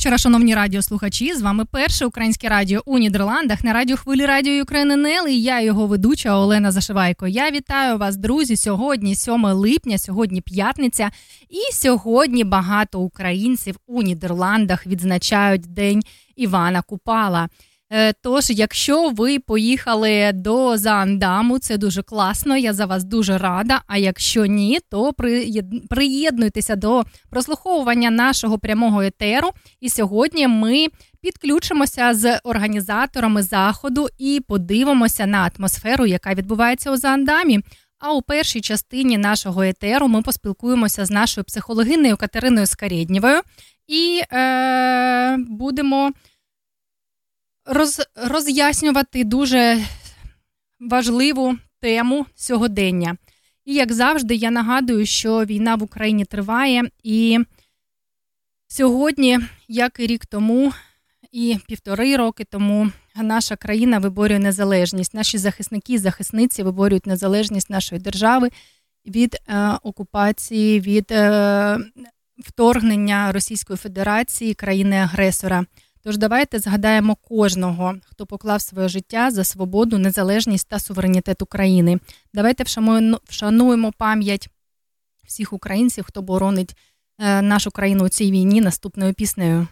Вечора, шановні радіослухачі. З вами перше українське радіо у Нідерландах на радіохвилі Радіо України НЕЛ і Я його ведуча Олена Зашивайко. Я вітаю вас, друзі. Сьогодні 7 липня, сьогодні п'ятниця, і сьогодні багато українців у Нідерландах відзначають День Івана Купала. Е, тож, якщо ви поїхали до Заандаму, це дуже класно. Я за вас дуже рада. А якщо ні, то приєднуйтеся до прослуховування нашого прямого етеру. І сьогодні ми підключимося з організаторами заходу і подивимося на атмосферу, яка відбувається у Заандамі. А у першій частині нашого етеру ми поспілкуємося з нашою психологиною Катериною Скарєднєвою і е, будемо роз, роз'яснювати дуже важливу тему сьогодення. І, як завжди, я нагадую, що війна в Україні триває, і сьогодні, як і рік тому, і півтори роки тому, наша країна виборює незалежність. Наші захисники і захисниці виборюють незалежність нашої держави від е, окупації, від е, вторгнення Російської Федерації, країни-агресора. Тож давайте згадаємо кожного, хто поклав своє життя за свободу, незалежність та суверенітет України. Давайте вшануємо пам'ять всіх українців, хто боронить е, нашу країну у цій війні наступною піснею.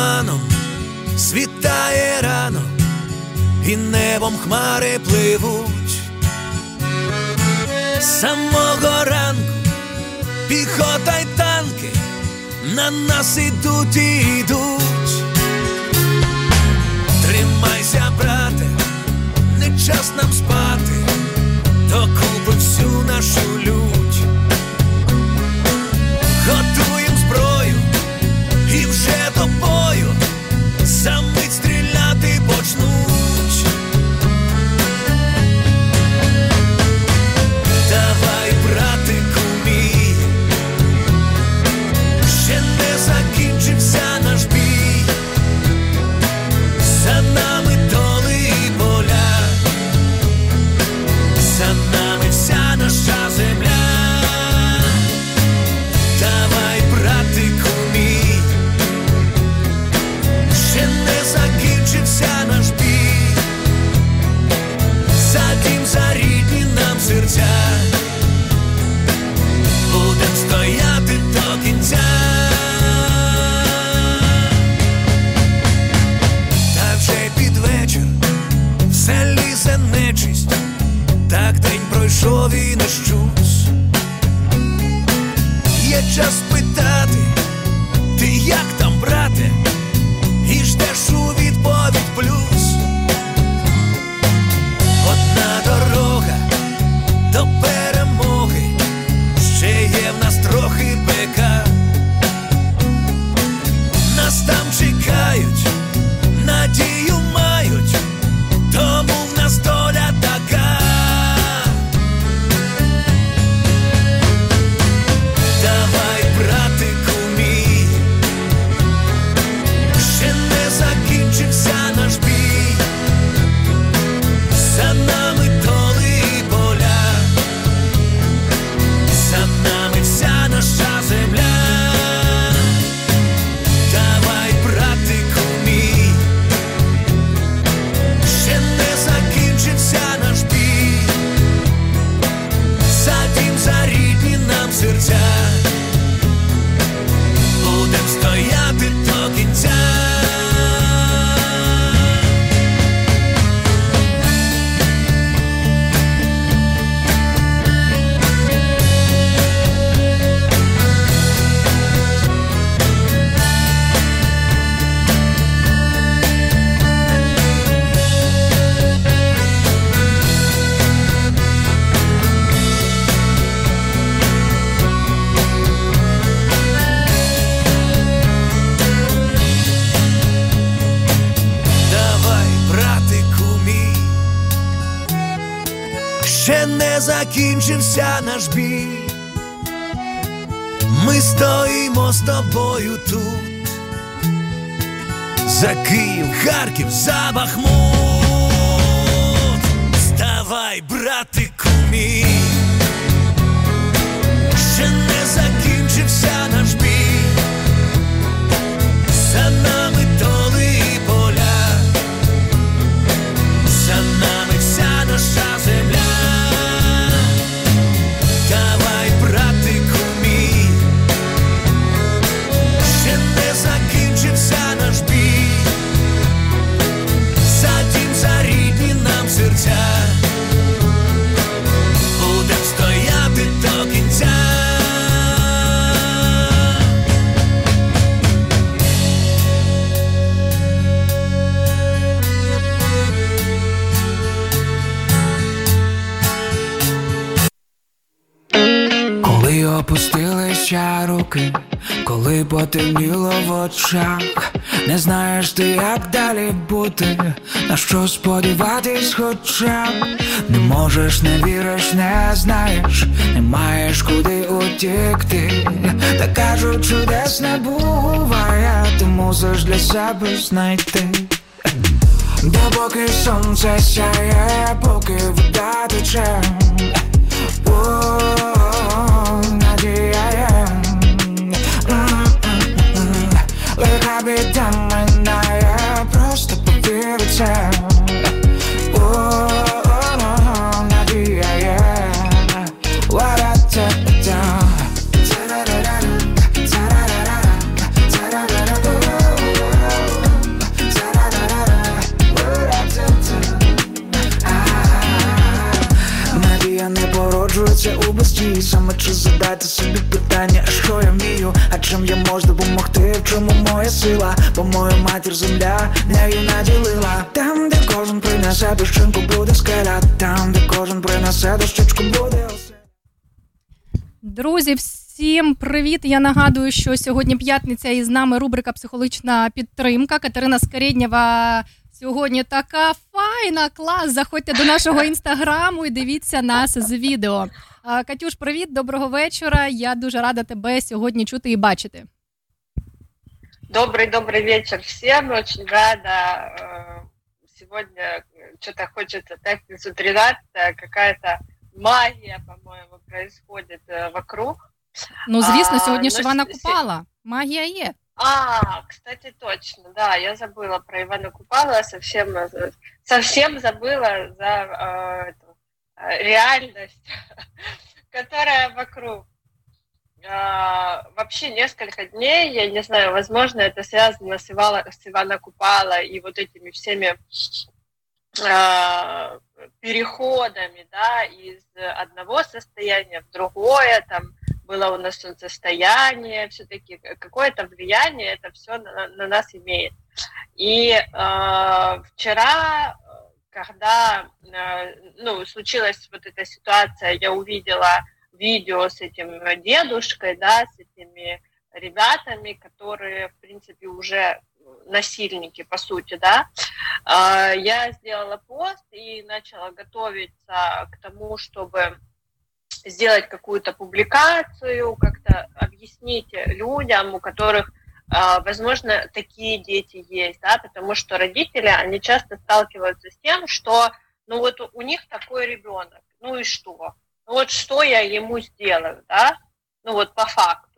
Туманом світає рано, і небом хмари пливуть. Самого ранку піхота й танки на нас ідуть і йдуть. Тримайся, брате, не час нам спати, докупи всю нашу лють. Готуєм зброю і вже тобою самить потемніло в очах, не знаєш ти, як далі бути, на що сподіватись, хоча б. Не можеш, не віриш, не знаєш, не маєш куди утікти, та кажуть, чудес не буває, ти мусиш для себе знайти. Допоки сонце сяє, поки вода тече Лиха біда минає, просто повір у це бездії Саме чи задати собі питання, а що я вмію, а чим я можу допомогти, в чому моя сила, бо мою матір земля нею наділила Там, де кожен принесе дощинку буде скеля, там, де кожен принесе дощечку буде. Друзі, всім привіт! Я нагадую, що сьогодні п'ятниця і з нами рубрика Психологічна підтримка. Катерина Скарєднєва сьогодні така файна, клас. Заходьте до нашого інстаграму і дивіться нас з відео. А, Катюш, привіт, доброго вечора. Я дуже рада тебе сьогодні чути і бачити. Добрый добрый вечер всем. Очень рада. э, Сегодня э, что-то хочется пятницу 13 какая-то магия, по-моему, происходит э, вокруг. Ну, звісно, А, сьогодні ж ну, Івана с- Купала. Магія є. А, кстати, точно, да, я забыла про Ивана Купала, совсем, э, совсем забыла за э, эту, э, реальность, которая вокруг. А, вообще несколько дней, я не знаю, возможно, это связано с, Ивала, с Ивана Купала и вот этими всеми а, переходами, да, из одного состояния в другое, там было у нас солнцестояние, все-таки какое-то влияние это все на, на нас имеет. И э, вчера, когда э, ну, случилась вот эта ситуация, я увидела видео с этим дедушкой, да, с этими ребятами, которые, в принципе, уже насильники, по сути, да, А, я сделала пост и начала готовиться к тому, чтобы сделать какую-то публикацию, как-то объяснить людям, у которых, возможно, такие дети есть, да, потому что родители, они часто сталкиваются с тем, что, ну вот у них такой ребенок, ну и что? Ну вот что я ему сделаю, да? Ну вот по факту.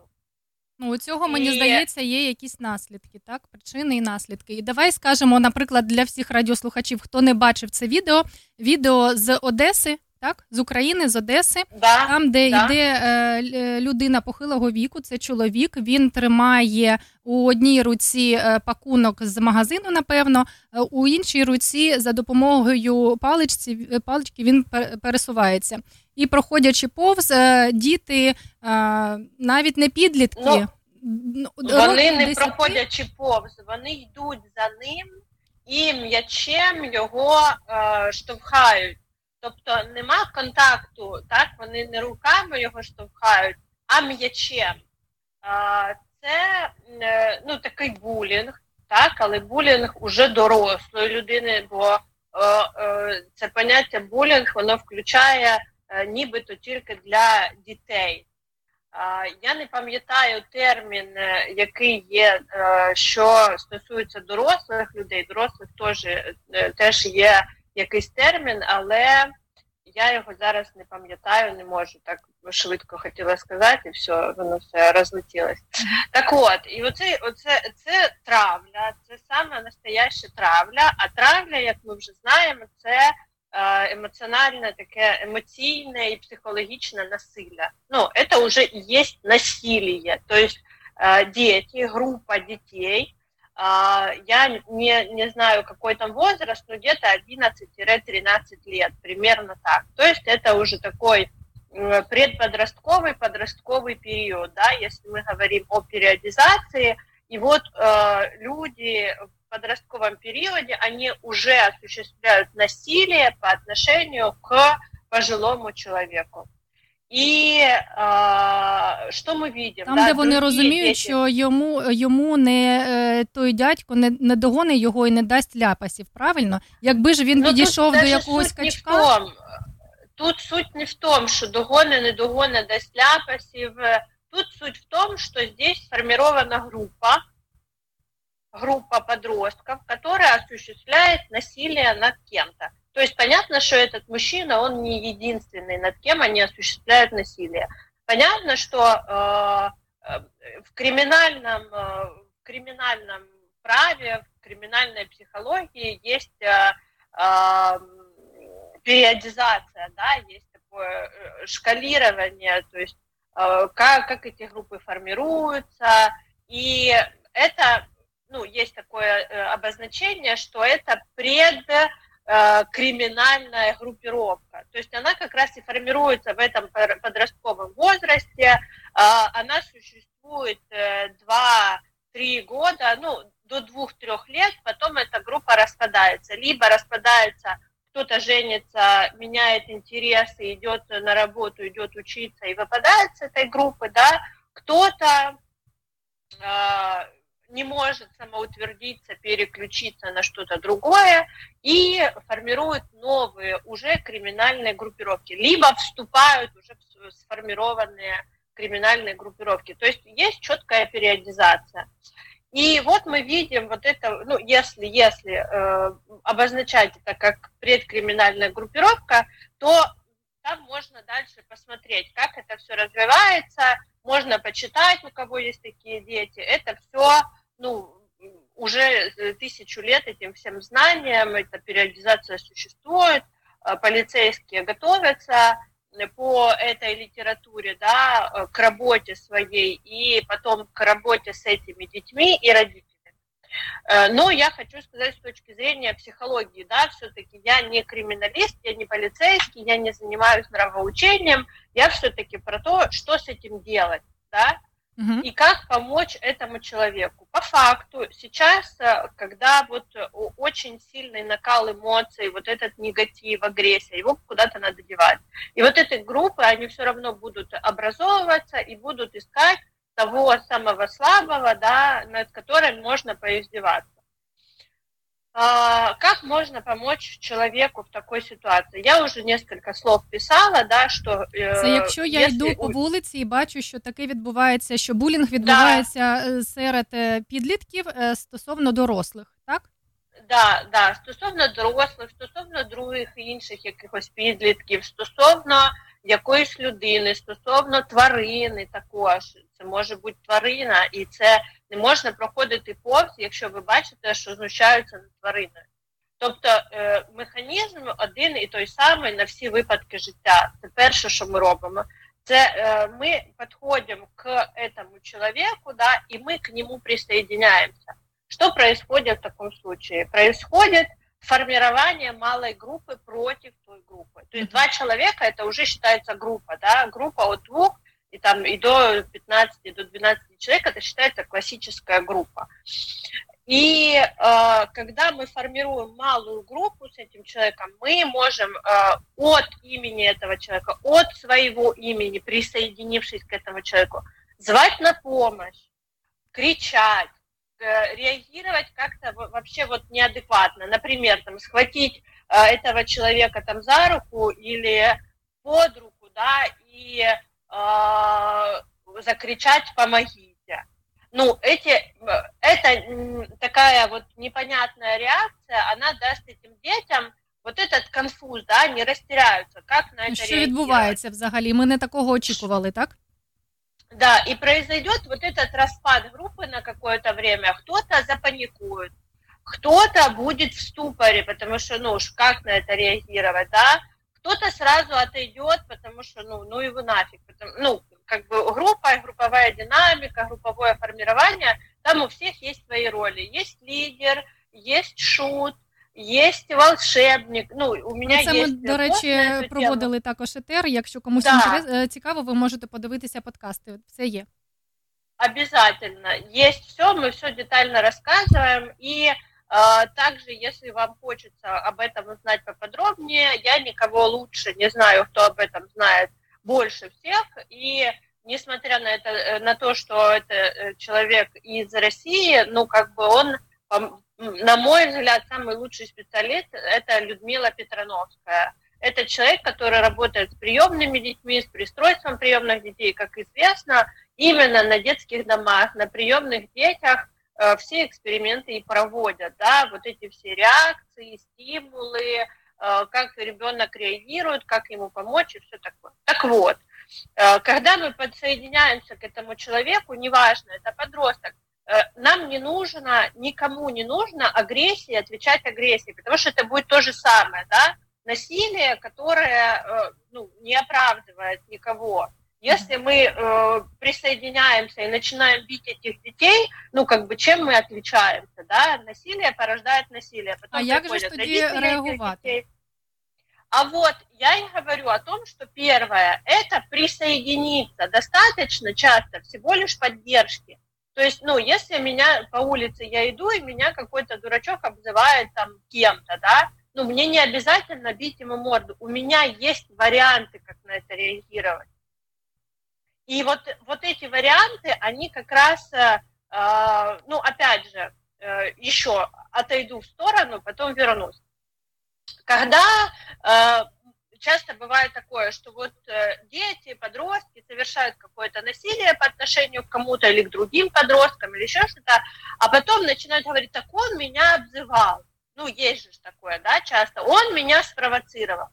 Ну, у цього, мені І- здається, є якісь наслідки, так? Причини і наслідки. І давай скажемо, наприклад, для всіх радіослухачів, хто не бачив це відео, відео з Одеси, так? З України, з Одеси. Да, Там, де да. йде е, людина похилого віку, це чоловік. Він тримає у одній руці е, пакунок з магазину, напевно, е, у іншій руці за допомогою паличці, е, палички він пересувається. І проходячи повз, е, діти е, навіть не підлітки. Ну, ну, Вони не 10, проходячи повз, вони йдуть за ним і м'ячем його е, штовхають. Тобто нема контакту, так? Вони не руками його штовхають, а м'ячем. Е, це е, ну, такий булінг, так, але булінг уже дорослої людини, бо це поняття булінг, воно включає нібито тільки для дітей. Я не пам'ятаю термін, який є, що стосується дорослих людей. Дорослих теж, теж є якийсь термін, але я його зараз не пам'ятаю, не можу так швидко хотіла сказати, і все, воно все розлетілось. Так от, і оце, оце це травля, це саме настояща травля, а травля, як ми вже знаємо, це эмоциональное, такое эмоциональное и психологичное насилие. Ну, это уже есть насилие. То есть э, дети, группа детей, э, Я не, не знаю, какой там возраст, но где-то 11-13 лет, примерно так. То есть это уже такой предподростковый, подростковый период, да, если мы говорим о периодизации. И вот э, люди подростковом периоде они уже осуществляют насилие по отношению к пожилому человеку. І а, що ми бачимо? Там, да, де вони розуміють, діти... що йому йому не е, той дядько не не догони його і не дасть ляпасів. Правильно? Якби ж він ну, підійшов до якогось качка. Тут суть не в тому, що догони, не догони дасть ляпасів. Тут суть в тому, що здесь сформирована група, группа подростков, которая осуществляет насилие над кем-то. То есть понятно, что этот мужчина, он не единственный, над кем они осуществляют насилие. Понятно, что э, в криминальном, э, в криминальном праве, в криминальной психологии есть э, э, периодизация, да, есть такое э, шкалирование, то есть э, как, как эти группы формируются, и это ну, есть такое э, обозначение, что это предкриминальная группировка. То есть она как раз и формируется в этом подростковом возрасте. А, она существует 2-3 э, года, ну, до 2-3 лет, потом эта группа распадается. Либо распадается кто-то женится, меняет интересы, идет на работу, идет учиться и выпадает с этой группы, да, кто-то не может самоутвердиться, переключиться на что-то другое и формирует новые уже криминальные группировки, либо вступают уже в сформированные криминальные группировки. То есть есть четкая периодизация. И вот мы видим вот это, ну, если, если э, обозначать это как предкриминальная группировка, то там можно дальше посмотреть, как это все развивается, можно почитать, у кого есть такие дети. Это все ну, уже э, тысячу лет этим всем знаниям, эта периодизация существует, э, полицейские готовятся по этой литературе, да, э, к работе своей и потом к работе с этими детьми и родителями. Но я хочу сказать с точки зрения психологии, да, все-таки я не криминалист, я не полицейский, я не занимаюсь нравоучением, я все-таки про то, что с этим делать, да, и как помочь этому человеку. По факту сейчас, э, когда вот э, очень сильный накал эмоций, вот этот негатив, агрессия, его куда-то надо девать. И вот эти группы, они все равно будут образовываться и будут искать того самого слабого, да, над которым можно поиздеваться. Как можно помочь человеку в такой ситуації? Я вже несколько слов писала, да, що це якщо я якщо... йду по вулиці і бачу, що таке відбувається, що булінг відбувається да. Е, серед е, підлітків е, стосовно дорослих, так? Да, да, стосовно дорослих, стосовно других інших якихось підлітків, стосовно якоїсь людини, стосовно тварини також. Це може бути тварина, і це не можна проходити повз, якщо ви бачите, що знущаються над твариною. Тобто е, механізм один і той самий на всі випадки життя. Це перше, що ми робимо. Це е, ми підходимо к этому человеку, да, и мы к нему присоединяемся. Что происходит в таком случае? Происходит формирование малой группы против той группы. То есть два человека это уже считается группа, да, группа от двух и там и до 15, и до 12 человек, это считается классическая группа. И э, когда мы формируем малую группу с этим человеком, мы можем э, от имени этого человека, от своего имени, присоединившись к этому человеку, звать на помощь, кричать, реагировать как-то вообще вот неадекватно. Например, там, схватить этого человека там за руку или под руку, да, и э, закричать «помогите». Ну, эти, это такая вот непонятная реакция, она даст этим детям вот этот конфуз, да, не растеряются, как на это Що відбувається взагалі? Ми не такого очікували, так? Да, и произойдет вот этот распад группы на какое-то время. Кто-то запаникует, кто-то будет в ступоре, потому что, ну уж как на это реагировать, да? Кто-то сразу отойдет, потому что, ну, ну его нафиг. Потому, ну, как бы группа, групповая динамика, групповое формирование, там у всех есть свои роли. Есть лидер, есть шут, Є волшебник. Ну, у мене Це є ми, до речі, проводили тему. також етер. Якщо комусь да. інтерес, е, цікаво, ви можете подивитися подкасти. Все є. Обязательно. Есть все, мы все детально рассказываем. И э, также, если вам хочется об этом узнать поподробнее, я никого лучше не знаю, кто об этом знает больше всех. И несмотря на, это, э, на то, что это э, человек из России, ну, как бы он на мой взгляд, самый лучший специалист – это Людмила Петрановская. Это человек, который работает с приемными детьми, с пристройством приемных детей, как известно, именно на детских домах, на приемных детях э, все эксперименты и проводят, да, вот эти все реакции, стимулы, э, как ребенок реагирует, как ему помочь и все такое. Так вот, э, когда мы подсоединяемся к этому человеку, неважно, это подросток, нам не нужно, никому не нужно агрессии, отвечать агрессией, потому что это будет то же самое, да, насилие, которое э, ну, не оправдывает никого. Если мы э, присоединяемся и начинаем бить этих детей, ну, как бы, чем мы отличаемся, да? Насилие порождает насилие. Потом а як же ж тоді реагувати? А вот я и говорю о том, что первое – это присоединиться. Достаточно часто всего лишь поддержки. То есть, ну, если меня по улице я иду, и меня какой-то дурачок обзывает там кем-то, да, ну, мне не обязательно бить ему морду. У меня есть варианты, как на это реагировать. И вот, вот эти варианты, они как раз, э, э ну, опять же, э, еще отойду в сторону, потом вернусь. Когда э, часто бывает такое, что вот э, дети, подростки совершают какое-то насилие по отношению к кому-то или к другим подросткам или еще что-то, а потом начинают говорить, так он меня обзывал. Ну, есть же такое, да, часто. Он меня спровоцировал.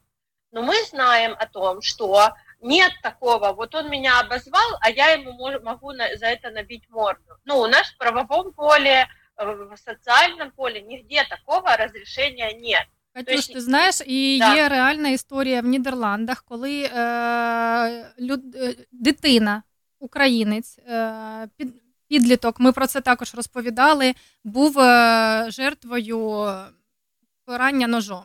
Но мы знаем о том, что нет такого, вот он меня обозвал, а я ему могу за это набить морду. Ну, у нас в правовом поле, в социальном поле нигде такого разрешения нет. Катюш, ти знаєш, і да. є реальна історія в Нідерландах, коли е, люд, е, дитина, українець, е, під, підліток, ми про це також розповідали, був е, жертвою порання ножом.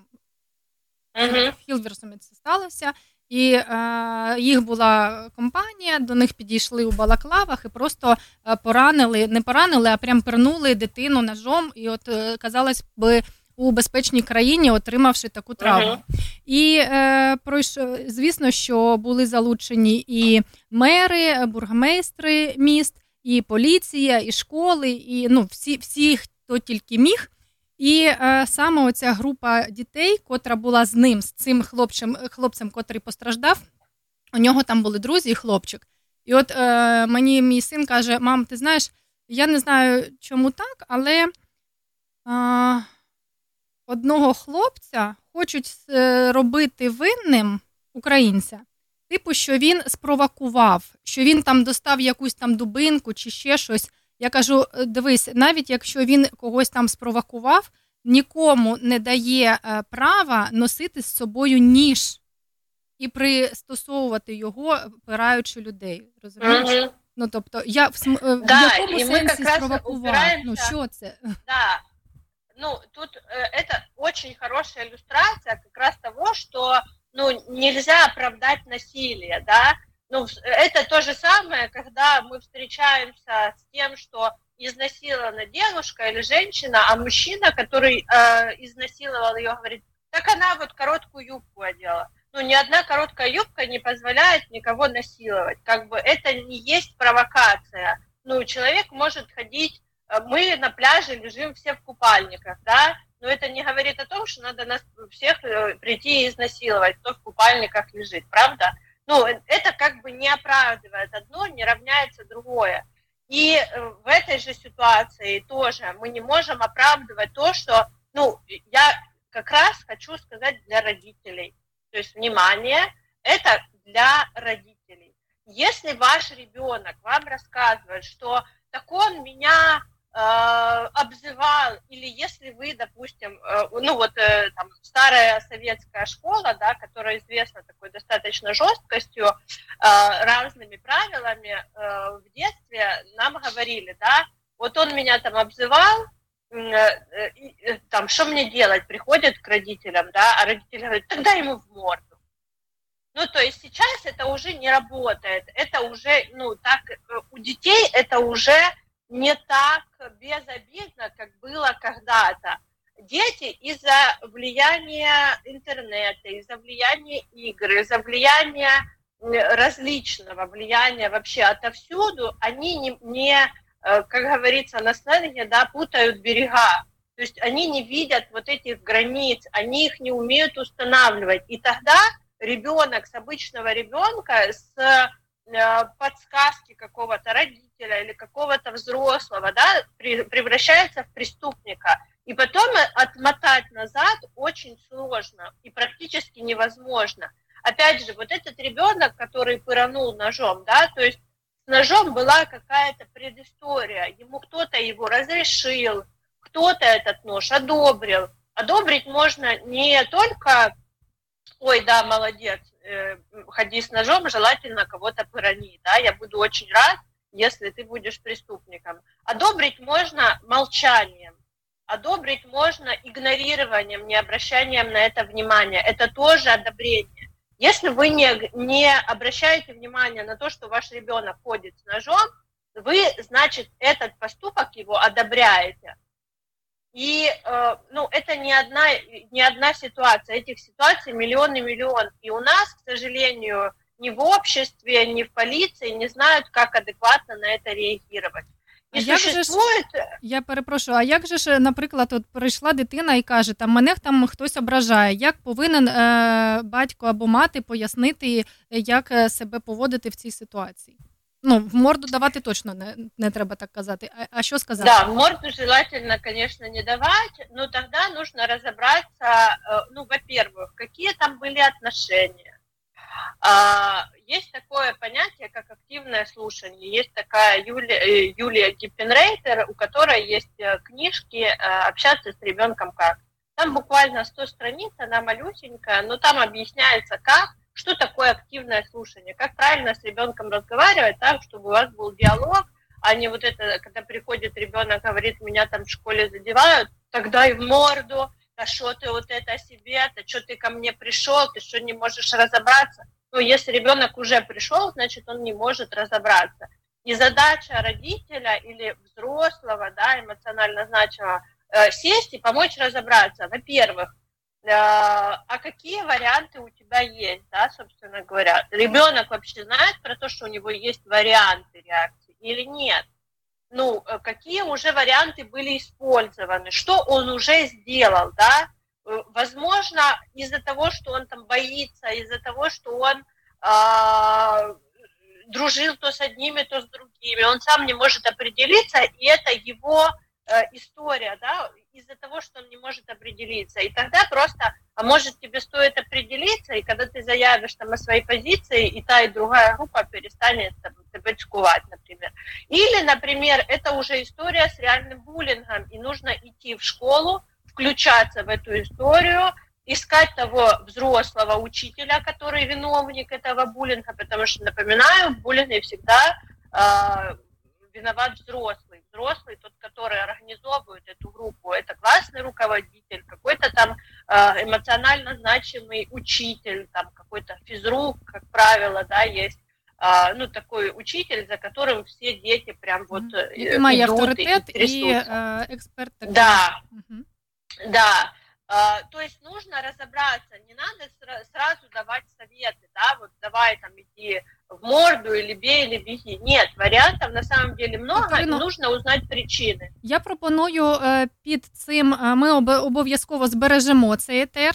Uh-huh. В Хілверсумі це сталося. І е, їх була компанія, до них підійшли у балаклавах і просто е, поранили, не поранили, а прям пернули дитину ножом. І от е, казалось би у безпечній країні, отримавши таку травму. Uh-huh. І е, пройшов, звісно, що були залучені і мери, бургомейстри міст, і поліція, і школи, і ну, всі, всі хто тільки міг. І е, саме оця група дітей, котра була з ним, з цим хлопцем, хлопцем, котрий постраждав, у нього там були друзі і хлопчик. І от е, мені мій син каже: Мам, ти знаєш, я не знаю, чому так, але. Е, одного хлопця хочуть е, робити винним українця, типу, що він спровокував, що він там достав якусь там дубинку чи ще щось. Я кажу: «Е, дивись, навіть якщо він когось там спровокував, нікому не дає е, права носити з собою ніж і пристосовувати його, пираючи людей. Розумієш? Ну тобто, я в, в да, якому сенсі спровокував? Ну що це? Да ну, тут э, это очень хорошая иллюстрация как раз того, что, ну, нельзя оправдать насилие, да, ну, это то же самое, когда мы встречаемся с тем, что изнасилована девушка или женщина, а мужчина, который э, изнасиловал ее, говорит, так она вот короткую юбку одела. Ну, ни одна короткая юбка не позволяет никого насиловать. Как бы это не есть провокация. Ну, человек может ходить э, мы на пляже лежим все в купальниках, да, но это не говорит о том, что надо нас всех э, прийти и изнасиловать, кто в купальниках лежит, правда? Ну, это как бы не оправдывает одно, не равняется другое. И в этой же ситуации тоже мы не можем оправдывать то, что, ну, я как раз хочу сказать для родителей. То есть, внимание, это для родителей. Если ваш ребенок вам рассказывает, что так он меня э, обзывал, или если вы, допустим, э, ну вот э, там старая советская школа, да, которая известна такой достаточно жесткостью, э, разными правилами, э, в детстве нам говорили, да, вот он меня там обзывал, э, э, там, что мне делать, приходят к родителям, да, а родители говорят, тогда ему в морду. Ну, то есть сейчас это уже не работает. Это уже, ну, так, э, у детей это уже не так безобидно, как было когда-то. Дети из-за влияния интернета, из-за влияния игр, из-за влияния различного влияния вообще отовсюду, они не, не э, как говорится на сленге, да, путают берега. То есть они не видят вот этих границ, они их не умеют устанавливать. И тогда ребенок с обычного ребенка, с э, подсказки какого-то родителя или какого-то взрослого, да, превращается в преступника. И потом отмотать назад очень сложно и практически невозможно. Опять же, вот этот ребенок, который пыранул ножом, да, то есть с ножом была какая-то предыстория, ему кто-то его разрешил, кто-то этот нож одобрил. Одобрить можно не только ой, да, молодец, э, ходи с ножом, желательно кого-то пырани, да, я буду очень рад, если ты будешь преступником. Одобрить можно молчанием, одобрить можно игнорированием, не обращанием на это внимания. Это тоже одобрение. Если вы не, не обращаете внимания на то, что ваш ребенок ходит с ножом, вы, значит, этот поступок его одобряете. И э, ну, это не одна, не одна ситуация, этих ситуаций миллион и миллион. И у нас, к сожалению, ни в обществе, ни в полиции не знают, как адекватно на это реагировать. І а существует... як же ж, я перепрошую, а як же ж, наприклад, от прийшла дитина і каже, там мене там хтось ображає, як повинен е, батько або мати пояснити, як себе поводити в цій ситуації? Ну, в морду давати точно не, не треба так казати. А, а що сказати? Да, в морду желательно, конечно, не давать, но тогда нужно разобраться, э, ну, во-первых, какие там были отношения. А, есть такое понятие, как активное слушание. Есть такая Юлия, э, Юлия Гиппенрейтер, у которой есть э, книжки «Общаться с ребенком как». Там буквально 100 страниц, она малюсенькая, но там объясняется, как что такое активное слушание, как правильно с ребенком разговаривать так, чтобы у вас был диалог, а не вот это, когда приходит ребенок, говорит, меня там в школе задевают, тогда и в морду, а что ты вот это себе, а что ты ко мне пришел, ты что не можешь разобраться. Ну, если ребенок уже пришел, значит, он не может разобраться. И задача родителя или взрослого, да, эмоционально значимого, э, сесть и помочь разобраться. Во-первых, а какие варианты у тебя есть, да, собственно говоря. Rебенок вообще знает про то, что у него есть варианты реакции или нет? Ну, э, какие уже варианты были использованы, что он уже сделал, да? Э, возможно, из-за того, что он там боится, из-за того, что он э, дружил то с одними, то с другими, он сам не может определиться, и это его э, история, да, из-за того, что он не может определиться. И тогда просто, а может тебе стоит определиться, и когда ты заявишь там о своей позиции, и та, и другая группа перестанет там, тебя чкувать, например. Или, например, это уже история с реальным буллингом, и нужно идти в школу, включаться в эту историю, искать того взрослого учителя, который виновник этого буллинга, потому что, напоминаю, в буллинге всегда э, виноват взрослый. Взрослый, тот, который организовывает эту группу, это классный руководитель, какой-то там э, эмоционально значимый учитель, там какой-то физрук, как правило, да, есть а, ну, такой учитель, за которым все дети прям вот Мой идут авторитет и, и э, эксперт. Да, угу. да. То есть нужно разобраться, не надо сразу давать советы, да, вот давай там иди в морду или бей, или беги. Нет, варіантів на самом деле много, Катерино, і нужно узнати причини. Я пропоную е, під цим, е, ми обов'язково збережемо цей етер.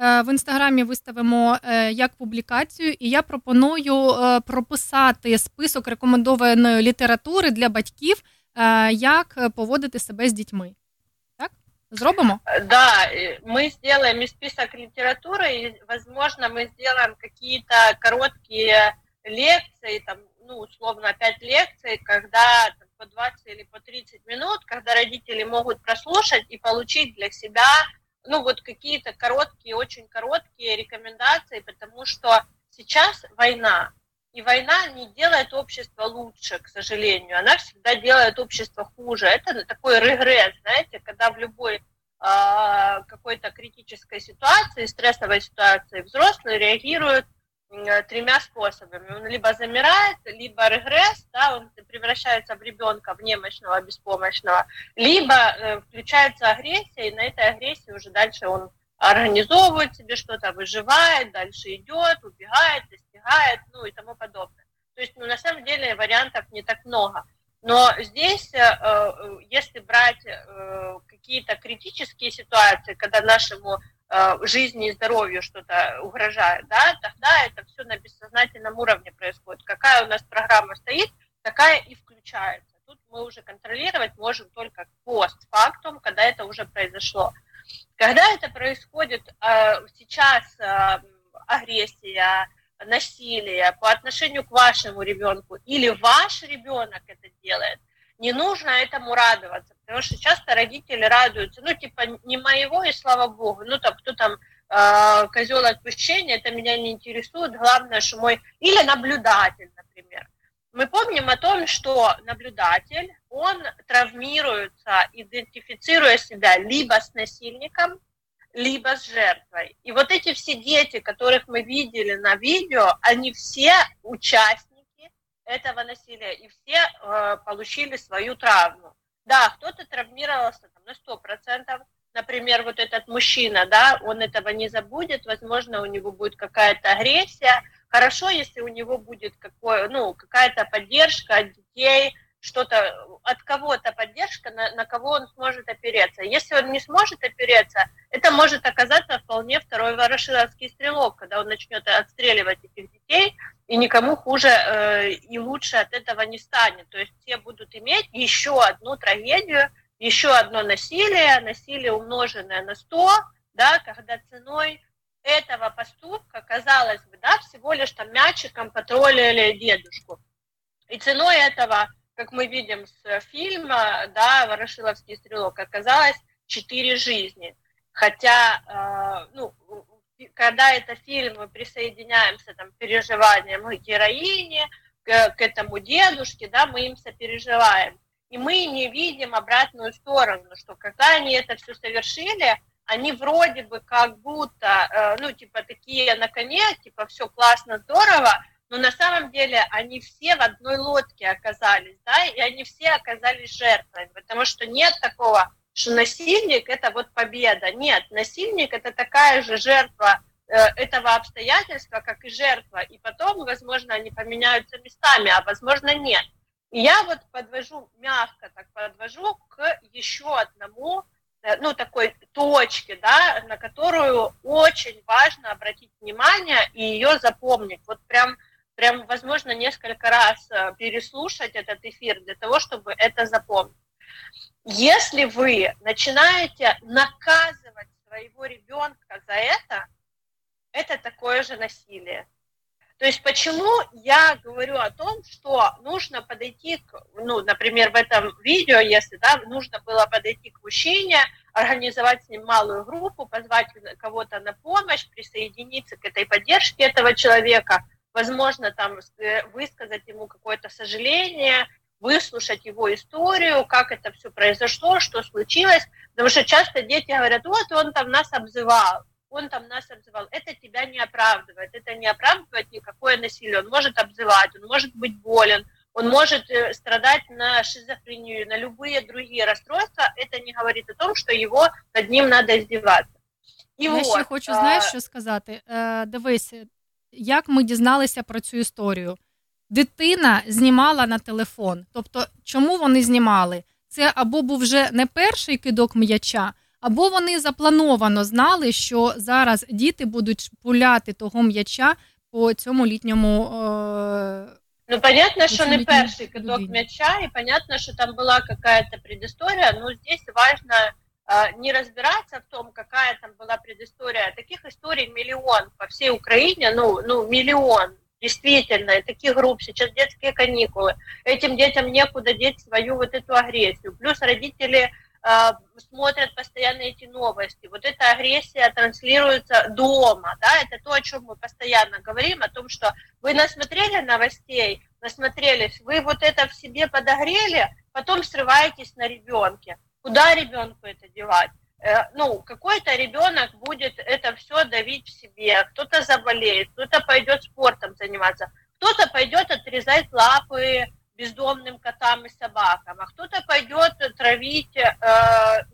Е, в інстаграмі виставимо як публікацію, і я пропоную прописати список рекомендованої літератури для батьків, як поводити себе з дітьми. Зробимо? Да, мы сделаем список литературы, и, возможно, мы сделаем какие-то короткие лекции, там, ну, условно, 5 лекций, когда там, по 20 или по 30 минут, когда родители могут прослушать и получить для себя, ну, вот какие-то короткие, очень короткие рекомендации, потому что сейчас война, и война не делает общество лучше, к сожалению, она всегда делает общество хуже. Это такой регресс, знаете, когда в любой э, какой-то критической ситуации, стрессовой ситуации взрослые реагируют Э, тремя способами. Он либо замирает, либо регресс, да, он превращается в ребенка, в немощного, беспомощного, либо э, включается агрессия, и на этой агрессии уже дальше он организовывает себе что-то, выживает, дальше идет, убегает, достигает, ну и тому подобное. То есть, ну, на самом деле вариантов не так много. Но здесь, э, э если брать э, какие-то критические ситуации, когда нашему жизни и здоровью что-то угрожает, да, тогда это все на бессознательном уровне происходит. Какая у нас программа стоит, такая и включается. Тут мы уже контролировать можем только постфактум, когда это уже произошло. Когда это происходит сейчас агрессия, насилие по отношению к вашему ребенку или ваш ребенок это делает, не нужно этому радоваться, потому что часто родители радуются, ну, типа, не моего, и слава богу, ну, там, кто там, э, козел отпущения, это меня не интересует, главное, что мой, или наблюдатель, например. Мы помним о том, что наблюдатель, он травмируется, идентифицируя себя либо с насильником, либо с жертвой. И вот эти все дети, которых мы видели на видео, они все участники этого насилия, и все э, получили свою травму. Да, кто-то травмировался там, на 100%, например, вот этот мужчина, да, он этого не забудет, возможно, у него будет какая-то агрессия. Хорошо, если у него будет какое, ну, какая-то поддержка от детей, что-то от кого-то поддержка, на, на кого он сможет опереться. Если он не сможет опереться, это может оказаться вполне второй ворошиловский стрелок, когда он начнет отстреливать этих детей, и никому хуже э, и лучше от этого не станет. То есть все будут иметь еще одну трагедию, еще одно насилие, насилие умноженное на 100, да, когда ценой этого поступка, казалось бы, да, всего лишь там мячиком потроллили дедушку. И ценой этого как мы видим с фильма, да, «Ворошиловский стрелок», оказалось четыре жизни. Хотя, э, ну, когда это фильм, мы присоединяемся там, переживаниям к героине, к, к этому дедушке, да, мы им сопереживаем. И мы не видим обратную сторону, что когда они это все совершили, они вроде бы как будто, э, ну, типа, такие на коне, типа, все классно, здорово, но на самом деле они все в одной лодке оказались, да, и они все оказались жертвами, потому что нет такого, что насильник – это вот победа. Нет, насильник – это такая же жертва э, этого обстоятельства, как и жертва, и потом, возможно, они поменяются местами, а возможно, нет. И я вот подвожу, мягко так подвожу к еще одному, э, ну, такой точке, да, на которую очень важно обратить внимание и ее запомнить. Вот прям прям, возможно, несколько раз э, переслушать этот эфир для того, чтобы это запомнить. Если вы начинаете наказывать своего ребенка за это, это такое же насилие. То есть почему я говорю о том, что нужно подойти, к, ну, например, в этом видео, если да, нужно было подойти к мужчине, организовать с ним малую группу, позвать кого-то на помощь, присоединиться к этой поддержке этого человека – возможно, там э, высказать ему какое-то сожаление, выслушать его историю, как это все произошло, что случилось, потому что часто дети говорят, вот он там нас обзывал, он там нас обзывал. Это тебя не оправдывает, это не оправдывает никакое насилие. Он может обзывать, он может быть болен, он может э, страдать на шизофрению, на любые другие расстройства. Это не говорит о том, что его над ним надо издеваться. І Я вот, ще хочу, знаєш, що сказати. Дивись, як ми дізналися про цю історію. дитина знімала на телефон. Тобто, чому вони знімали? Це або був вже не перший кидок м'яча, або вони заплановано знали, що зараз діти будуть пуляти того м'яча по цьому літньому. Е- Ну, понятно, что не перший кидок мяча, и понятно, что там была какая-то предыстория, но здесь важно э, не разбираться в том, какая там была предыстория. Таких историй миллион по всей Украине, ну, ну миллион, действительно, и таких групп, сейчас детские каникулы, этим детям некуда деть свою вот эту агрессию. Плюс родители э, смотрят постоянно эти новости. Вот эта агрессия транслируется дома, да, это то, о чем мы постоянно говорим, о том, что вы насмотрели новостей, насмотрелись, вы вот это в себе подогрели, потом срываетесь на ребенке. Куда ребенку это девать? Э, ну, какой-то ребенок будет это все давить в себе, кто-то заболеет, кто-то пойдет спортом заниматься, кто-то пойдет отрезать лапы бездомным котам и собакам, а кто-то пойдет травить э,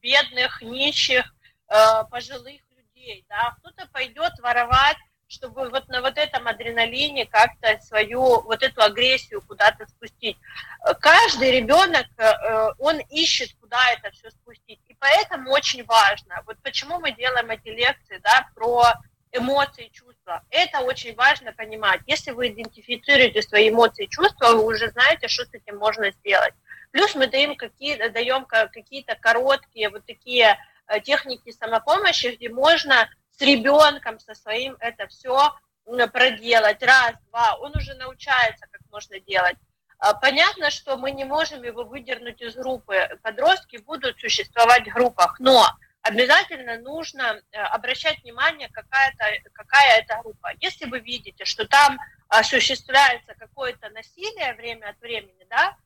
бедных, нищих, э, пожилых людей, да, кто-то пойдет воровать, чтобы вот на вот этом адреналине как-то свою вот эту агрессию куда-то спустить. Каждый ребенок, э, он ищет, куда это все спустить, и поэтому очень важно, вот почему мы делаем эти лекции, да, про эмоции, чувства. Это очень важно понимать. Если вы идентифицируете свои эмоции чувства, вы уже знаете, что с этим можно сделать. Плюс мы даем, какие, даем какие-то короткие вот такие э, техники самопомощи, где можно с ребенком, со своим это все проделать. Раз, два, он уже научается, как можно делать. А, понятно, что мы не можем его выдернуть из группы. Подростки будут существовать в группах, но обязательно нужно э, обращать внимание, какая-то, какая это группа. Если вы видите, что там осуществляется какое-то насилие время от времени, да,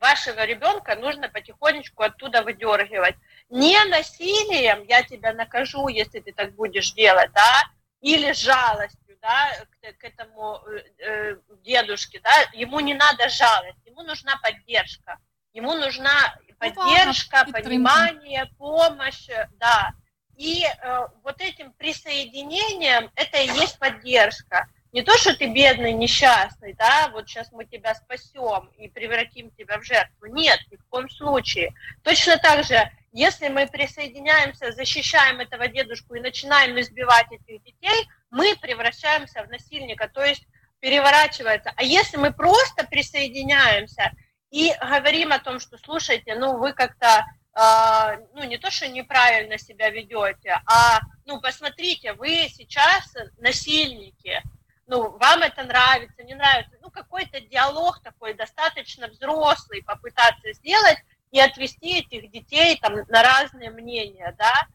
вашего ребенка нужно потихонечку оттуда выдергивать. Не насилием я тебя накажу, если ты так будешь делать, да, или жалостью, да, к, к этому э, э дедушке, да, ему не надо жалость, ему нужна поддержка, ему нужна поддержка, понимание, помощь, да. И э, вот этим присоединением это и есть поддержка. Не то, что ты бедный, несчастный, да, вот сейчас мы тебя спасем и превратим тебя в жертву. Нет, ни в коем случае. Точно так же, если мы присоединяемся, защищаем этого дедушку и начинаем избивать этих детей, мы превращаемся в насильника, то есть переворачивается. А если мы просто присоединяемся и говорим о том, что, слушайте, ну вы как-то, э, ну не то, что неправильно себя ведете, а, ну посмотрите, вы сейчас насильники, ну вам это нравится, не нравится, ну какой-то диалог такой достаточно взрослый попытаться сделать и отвести этих детей там на разные мнения, да,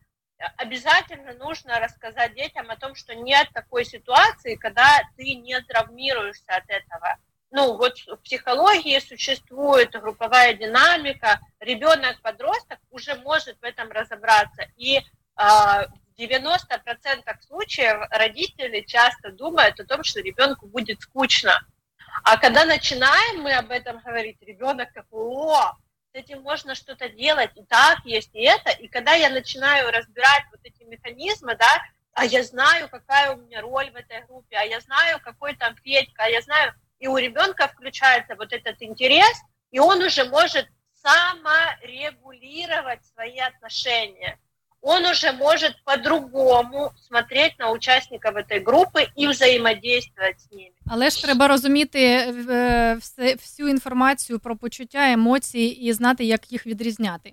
обязательно нужно рассказать детям о том, что нет такой ситуации, когда ты не травмируешься от этого ну вот в психологии существует групповая динамика, ребенок-подросток уже может в этом разобраться. И э, в 90% случаев родители часто думают о том, что ребенку будет скучно. А когда начинаем мы об этом говорить, ребенок такой, о, этим можно что-то делать, и так есть, и это. И когда я начинаю разбирать вот эти механизмы, да, а я знаю, какая у меня роль в этой группе, а я знаю, какой там Федька, а я знаю, и у ребенка включается вот этот интерес, и он уже может саморегулировать свои отношения Он уже может по-другому смотреть на учасників этой групи і взаємодействувати з ними. Але ж треба розуміти всю інформацію про почуття, емоції і знати, як їх відрізняти.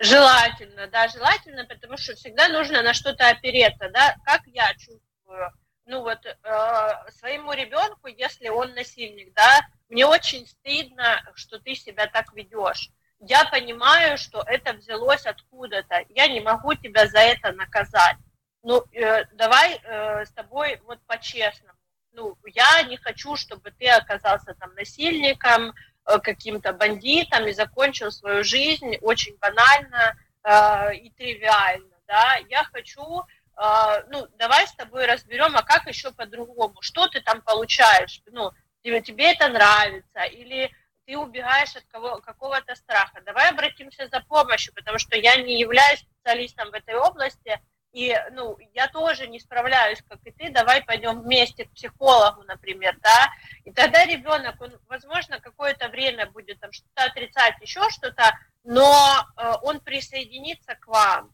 Желательно, да, желательно, потому что всегда нужно на что-то опереться, да, как я чувствую, ну вот э, своему ребенку, если он насильник, да, мне очень стыдно, что ты себя так ведешь. я понимаю, что это взялось откуда-то. Я не могу тебя за это наказать. Ну, э, давай э, с тобой вот по-честному. Ну, я не хочу, чтобы ты оказался там насильником, э, каким-то бандитом и закончил свою жизнь очень банально э, и тривиально, да. Я хочу а, ну, давай с тобой разберем, а как еще по-другому, что ты там получаешь, ну, тебе, тебе это нравится, или ты убегаешь от кого, какого-то страха. Давай обратимся за помощью, потому что я не являюсь специалистом в этой области, и, ну, я тоже не справляюсь, как и ты, давай пойдем вместе к психологу, например, да, и тогда ребенок, он, возможно, какое-то время будет там что-то отрицать, еще что-то, но э, он присоединится к вам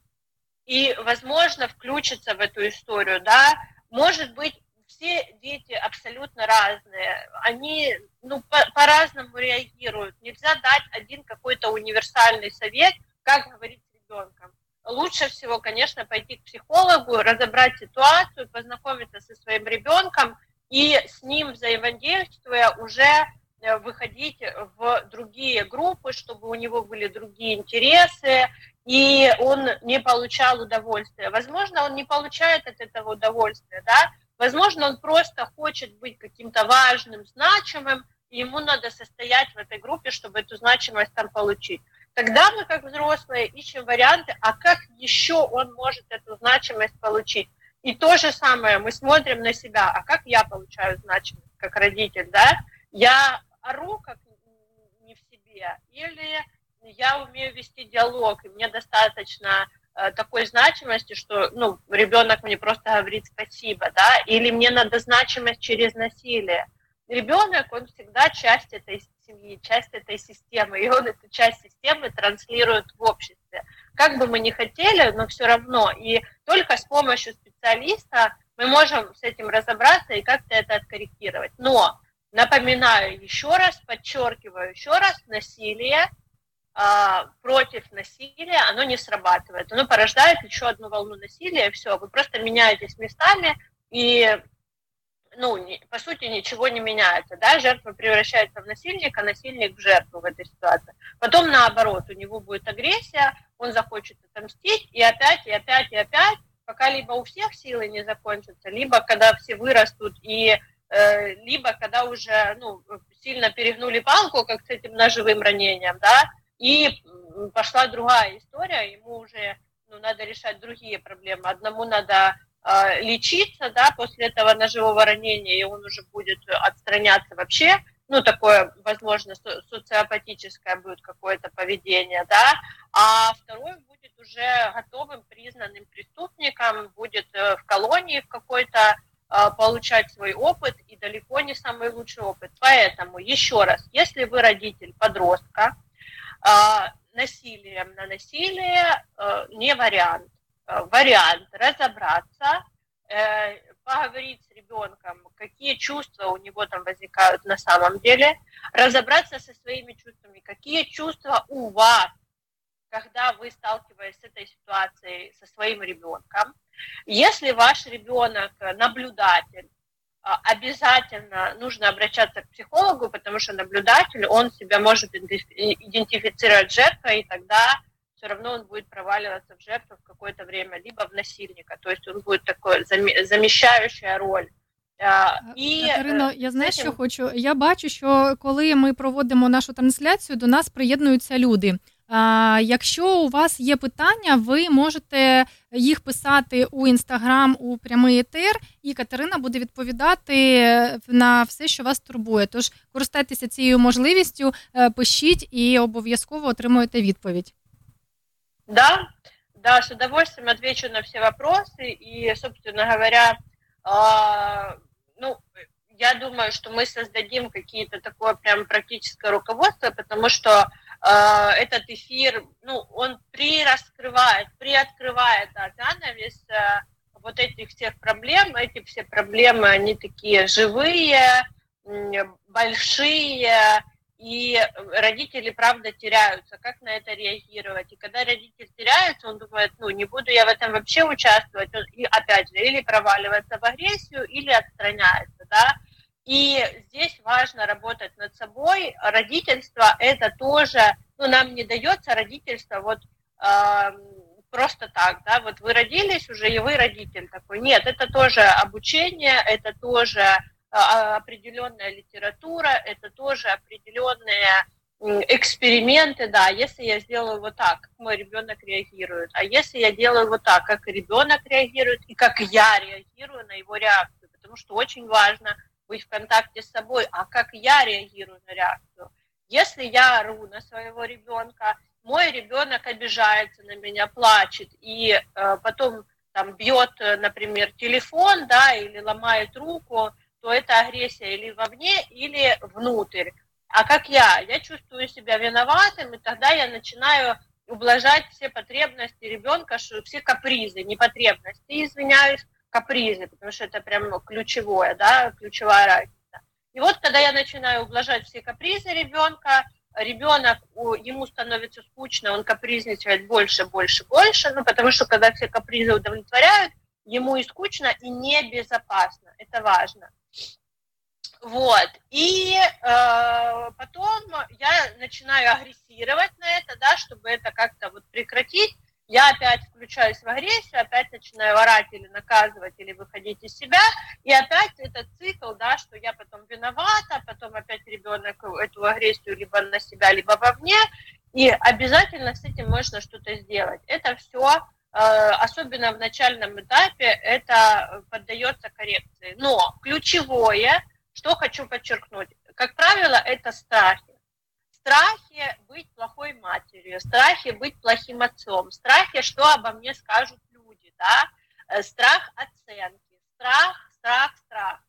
и, возможно, включится в эту историю, да, может быть, все дети абсолютно разные, они ну, по- по-разному реагируют. Нельзя дать один какой-то универсальный совет, как говорить с ребенком. Лучше всего, конечно, пойти к психологу, разобрать ситуацию, познакомиться со своим ребенком и с ним взаимодействуя уже э, выходить в другие группы, чтобы у него были другие интересы, и он не получал удовольствия. Возможно, он не получает от этого удовольствия, да, Возможно, он просто хочет быть каким-то важным, значимым, и ему надо состоять в этой группе, чтобы эту значимость там получить. Тогда мы, как взрослые, ищем варианты, а как еще он может эту значимость получить. И то же самое, мы смотрим на себя, а как я получаю значимость, как родитель, да? Я ору, как не в себе, или я умею вести диалог, и мне достаточно такой значимости, что ну, ребенок мне просто говорит спасибо, да, или мне надо значимость через насилие. Ребенок, он всегда часть этой семьи, часть этой системы, и он эту часть системы транслирует в обществе. Как бы мы ни хотели, но все равно. И только с помощью специалиста мы можем с этим разобраться и как-то это откорректировать. Но напоминаю еще раз, подчеркиваю еще раз, насилие против насилия, оно не срабатывает. Оно порождает еще одну волну насилия, и все, вы просто меняетесь местами, и, ну, по сути, ничего не меняется, да, жертва превращается в насильника, насильник в жертву в этой ситуации. Потом, наоборот, у него будет агрессия, он захочет отомстить, и опять, и опять, и опять, пока либо у всех силы не закончатся, либо когда все вырастут, и э, либо когда уже, ну, сильно перегнули палку, как с этим ножевым ранением, да, и пошла другая история, ему уже ну, надо решать другие проблемы. Одному надо э, лечиться, да, после этого ножевого ранения, и он уже будет отстраняться вообще, ну, такое, возможно, социопатическое будет какое-то поведение, да, а второй будет уже готовым, признанным преступником, будет э, в колонии в какой-то э, получать свой опыт, и далеко не самый лучший опыт. Поэтому, еще раз, если вы родитель подростка, а, насилием на насилие э, не вариант. Э, вариант разобраться, э, поговорить с ребенком, какие чувства у него там возникают на самом деле, разобраться со своими чувствами, какие чувства у вас, когда вы сталкиваетесь с этой ситуацией со своим ребенком. Если ваш ребенок наблюдатель, а, обязательно нужно обращаться к психологу, потому что наблюдатель, он себя может идентифицировать жертвой, и тогда все равно он будет проваливаться в жертву в какое-то время, либо в насильника, то есть он будет такой заміщаюча роль. І Катерино, я знаю, цим... що хочу. Я бачу, що коли ми проводимо нашу трансляцію, до нас приєднуються люди. А, Якщо у вас є питання, ви можете їх писати у інстаграм у прямий етер, і Катерина буде відповідати на все, що вас турбує. Тож користайтеся цією можливістю, пишіть і обов'язково отримуєте відповідь. Да, да, с удовольствием отвечу на все вопросы. И, собственно говоря, э, ну, я думаю, что мы создадим какие-то такое прям практическое руководство, потому что Э, этот эфир, ну, он прираскрывает, приоткрывает да, занавес э, вот этих всех проблем. Эти все проблемы, они такие живые, большие, и родители, правда, теряются. Как на это реагировать? И когда родитель теряется, он думает, ну, не буду я в этом вообще участвовать. И опять же, или проваливается в агрессию, или отстраняется, да. И здесь важно работать над собой. Родительство это тоже, ну, нам не дается родительство вот э, просто так, да, вот вы родились уже, и вы родитель такой. Нет, это тоже обучение, это тоже э, определенная литература, это тоже определенные эксперименты, да, если я сделаю вот так, как мой ребенок реагирует, а если я делаю вот так, как ребенок реагирует и как я реагирую на его реакцию, потому что очень важно быть в контакте с собой, а как я реагирую на реакцию. Если я ору на своего ребенка, мой ребенок обижается на меня, плачет, и э, потом там бьет, например, телефон, да, или ломает руку, то это агрессия или вовне, или внутрь. А как я? Я чувствую себя виноватым, и тогда я начинаю ублажать все потребности ребенка, все капризы, не потребности, извиняюсь, капризы, потому что это прям ну, ключевое, да, ключевая разница. И вот когда я начинаю ублажать все капризы ребенка, ребенок, ему становится скучно, он капризничает больше, больше, больше, ну, потому что когда все капризы удовлетворяют, ему и скучно, и небезопасно, это важно. Вот. И э, потом я начинаю агрессировать на это, да, чтобы это как-то вот прекратить. Я опять включаюсь в агрессию, опять начинаю орать или наказывать, или выходить из себя. И опять этот цикл, да, что я потом виновата, потом опять ребенок эту агрессию либо на себя, либо вовне. И обязательно с этим можно что-то сделать. Это все э, особенно в начальном этапе, это поддается коррекции. Но ключевое – что хочу подчеркнуть? Как правило, это страхи. Страхи быть плохой матерью, страхи быть плохим отцом, страхи, что обо мне скажут люди, да, э, страх оценки, страх, страх, страх.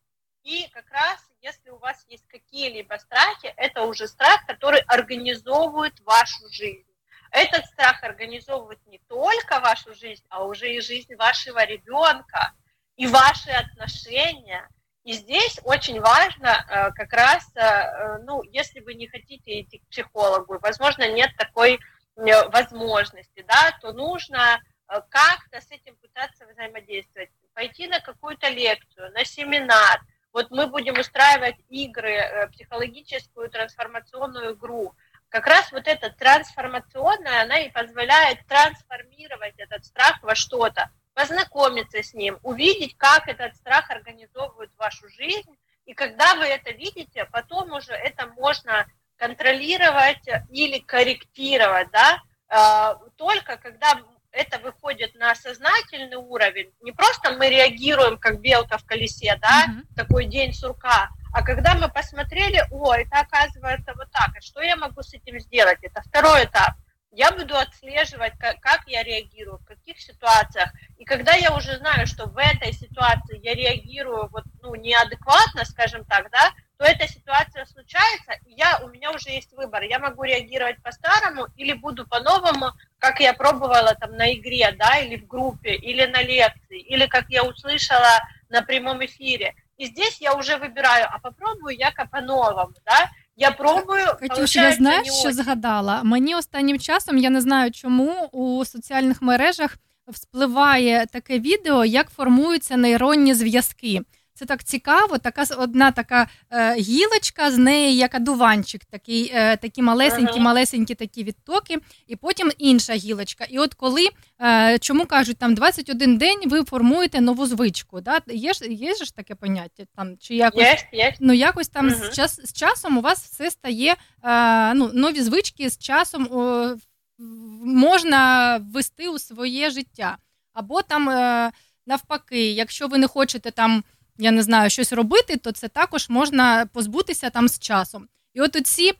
И как раз, если у вас есть какие-либо страхи, это уже страх, который организовывает вашу жизнь. Этот страх организовывает не только вашу жизнь, а уже и жизнь вашего ребенка, и ваши отношения, и здесь очень важно э, как раз, э, ну, если вы не хотите идти к психологу, возможно, нет такой э, возможности, да, то нужно как-то с этим пытаться взаимодействовать, пойти на какую-то лекцию, на семинар. Вот мы будем устраивать игры, психологическую трансформационную игру. Как раз вот эта трансформационная, она и позволяет трансформировать этот страх во что-то познакомиться с ним, увидеть, как этот страх организовывает вашу жизнь. И когда вы это видите, потом уже это можно контролировать или корректировать, да, а, только когда это выходит на сознательный уровень, не просто мы реагируем как белка в колесе, да, mm-hmm. такой день сурка, а когда мы посмотрели, о, это оказывается вот так, а что я могу с этим сделать? Это второй этап – я буду отслеживать, как, как я реагирую, в каких ситуациях. И когда я уже знаю, что в этой ситуации я реагирую вот, ну, неадекватно, скажем так, да, то эта ситуация случается, и я, у меня уже есть выбор. Я могу реагировать по-старому или буду по-новому, как я пробовала там на игре, да, или в группе, или на лекции, или как я услышала на прямом эфире. И здесь я уже вибираю, а попробую я по-новому, да, я пробую. Катюш, я знаєш, що згадала? Мені останнім часом я не знаю, чому у соціальних мережах вспливає таке відео, як формуються нейронні зв'язки. Це так цікаво, така одна така е, гілочка, з неї як одуванчик, такий, е, такі малесенькі, малесенькі такі відтоки, і потім інша гілочка. І от коли, е, чому кажуть, там 21 день ви формуєте нову звичку. Да? Є ж є ж таке поняття? Там, чи якось, є, є. Ну, якось там з, час, з часом у вас все стає, е, ну, нові звички з часом о, можна ввести у своє життя. Або там е, навпаки, якщо ви не хочете там я не знаю, щось робити, то це також можна позбутися там з часом. І от оці.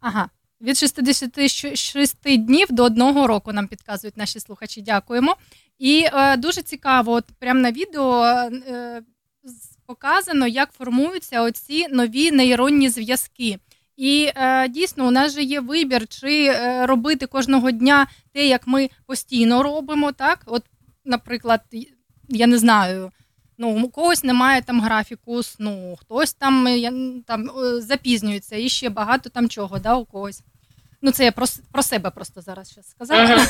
Ага, від 66 днів до одного року нам підказують наші слухачі. Дякуємо. І е, дуже цікаво, от прямо на відео е, показано, як формуються оці нові нейронні зв'язки. І е, дійсно, у нас же є вибір, чи е, робити кожного дня те, як ми постійно робимо. так? От, Наприклад, я не знаю. Ну, у когось немає там графіку сну, хтось там я, там е, запізнюється і ще багато там чого, да, у когось. Ну, це я про про себе просто зараз щас сказала. Ага.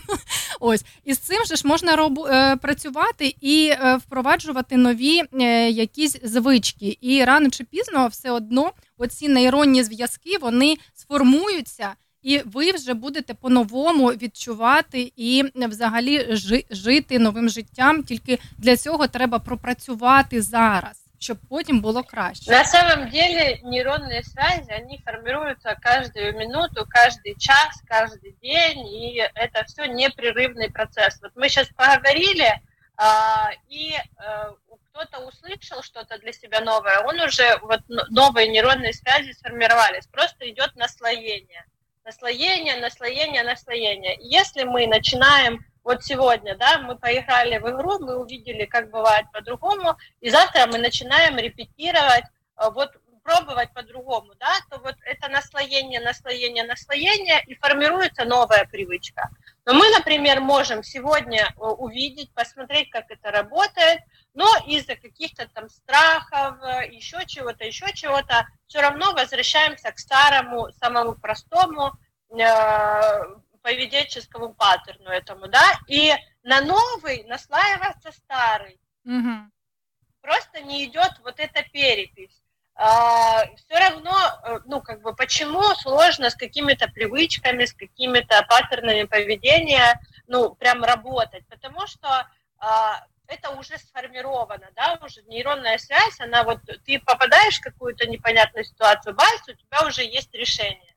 Ось. І з цим же ж можна роб, е, працювати і е, впроваджувати нові е, якісь звички. І рано чи пізно все одно оці нейронні зв'язки вони сформуються і ви вже будете по-новому відчувати і взагалі жити новим життям. Тільки для цього треба пропрацювати зараз, щоб потім було краще. На самом деле нейронные связи, они формируются каждую минуту, каждый час, каждый день, и это все непрерывный процесс. Вот мы сейчас поговорили, а, и а, кто-то услышал что-то для себя новое, он уже, вот новые нейронные связи сформировались, просто идет наслоение Наслоение, наслоение, наслоение. Если мы начинаем вот сегодня, да, мы поиграли в игру, мы увидели, как бывает по-другому, и завтра мы начинаем репетировать, э, вот пробовать по-другому, да, то вот это наслоение, наслоение, наслоение, и формируется новая привычка. Но мы, например, можем сегодня э, увидеть, посмотреть, как это работает, но из-за каких-то там страхов, еще чего-то, еще чего-то, все равно возвращаемся к старому, самому простому э, поведенческому паттерну этому, да, и на новый наслаивается старый. Угу. Просто не идет вот эта перепись. А, все равно, э, ну, как бы, почему сложно с какими-то привычками, с какими-то паттернами поведения, ну, прям работать? Потому что а, это уже сформировано, да, уже нейронная связь, она вот, ты попадаешь в какую-то непонятную ситуацию, бац, у тебя уже есть решение.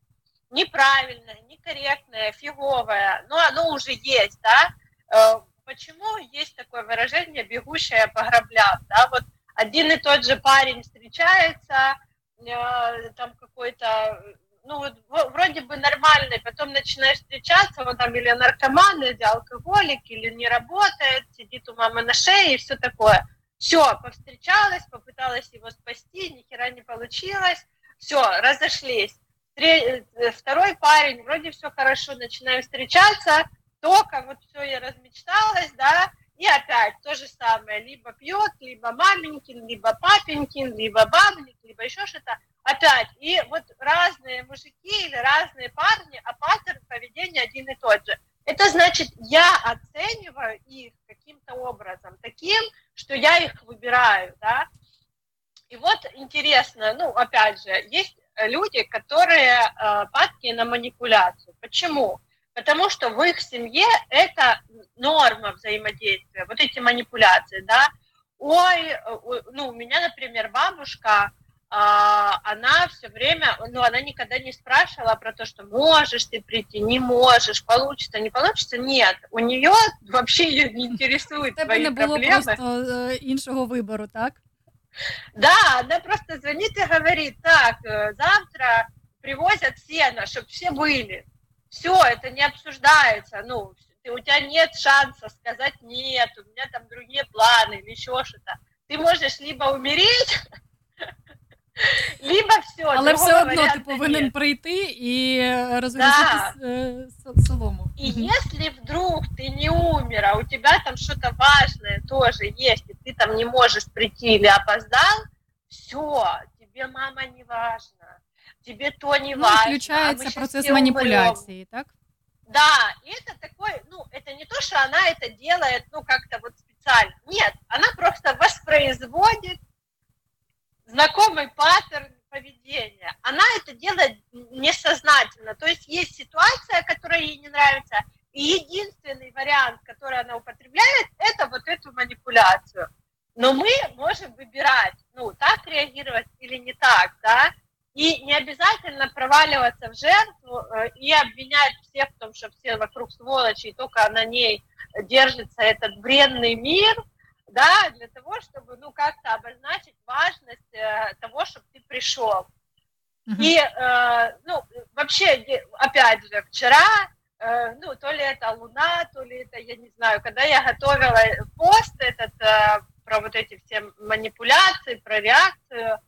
Неправильное, некорректное, фиговое, но оно уже есть, да. Э, почему есть такое выражение «бегущая по граблям», да, вот один и тот же парень встречается, э, там какой-то, ну, вот, вроде бы нормальный, потом начинаешь встречаться, он там или наркоман, или алкоголик, или не работает, сидит у мамы на шее и все такое. Все, повстречалась, попыталась его спасти, ни хера не получилось, все, разошлись. Э, второй парень, вроде все хорошо, начинаем встречаться, только вот все, я размечталась, да, и опять то же самое, либо пьет, либо маменькин, либо папенькин, либо бабник, либо еще что-то. Опять, и вот разные мужики или разные парни, а паттерн поведения один и тот же. Это значит, я оцениваю их каким-то образом, таким, что я их выбираю, да. И вот интересно, ну, опять же, есть люди, которые э, падки на манипуляцию. Почему? потому что в их семье это норма взаимодействия, вот эти манипуляции, да. Ой, ну, у меня, например, бабушка, она все время, ну, она никогда не спрашивала про то, что можешь ты прийти, не можешь, получится, не получится. Нет, у нее вообще ее не интересует твои не було проблемы. просто іншого вибору, так? Да, она просто звонит и говорит, так, э, завтра привозят сено, чтобы все были все, это не обсуждается, ну, у тебя нет шанса сказать нет, у меня там другие планы или еще что-то. Ты можешь либо умереть, либо все. Але все одно ти повинен прийти і розгрузити солому. И если вдруг ты не умер, а у тебя там что-то важное тоже есть, и ты там не можешь прийти или опоздал, все, тебе мама не важна тебе то не ну, важно. А включается а процесс манипуляции, умрем. так? Да, и это такой, ну, это не то, что она это делает, ну, как-то вот специально. Нет, она просто воспроизводит знакомый паттерн поведения. Она это делает несознательно. То есть есть ситуация, которая ей не нравится, и единственный вариант, который она употребляет, это вот эту манипуляцию. Но мы можем выбирать, ну, так реагировать или не так, да, и не обязательно проваливаться в жертву э, и обвинять всех в том, что все вокруг сволочи, и только на ней держится этот бренный мир, да, для того, чтобы, ну, как-то обозначить важность э, того, чтобы ты пришел. Mm-hmm. И, э, ну, вообще, опять же, вчера, э, ну, то ли это Луна, то ли это, я не знаю, когда я готовила пост этот э, про вот эти все манипуляции, про реакцию,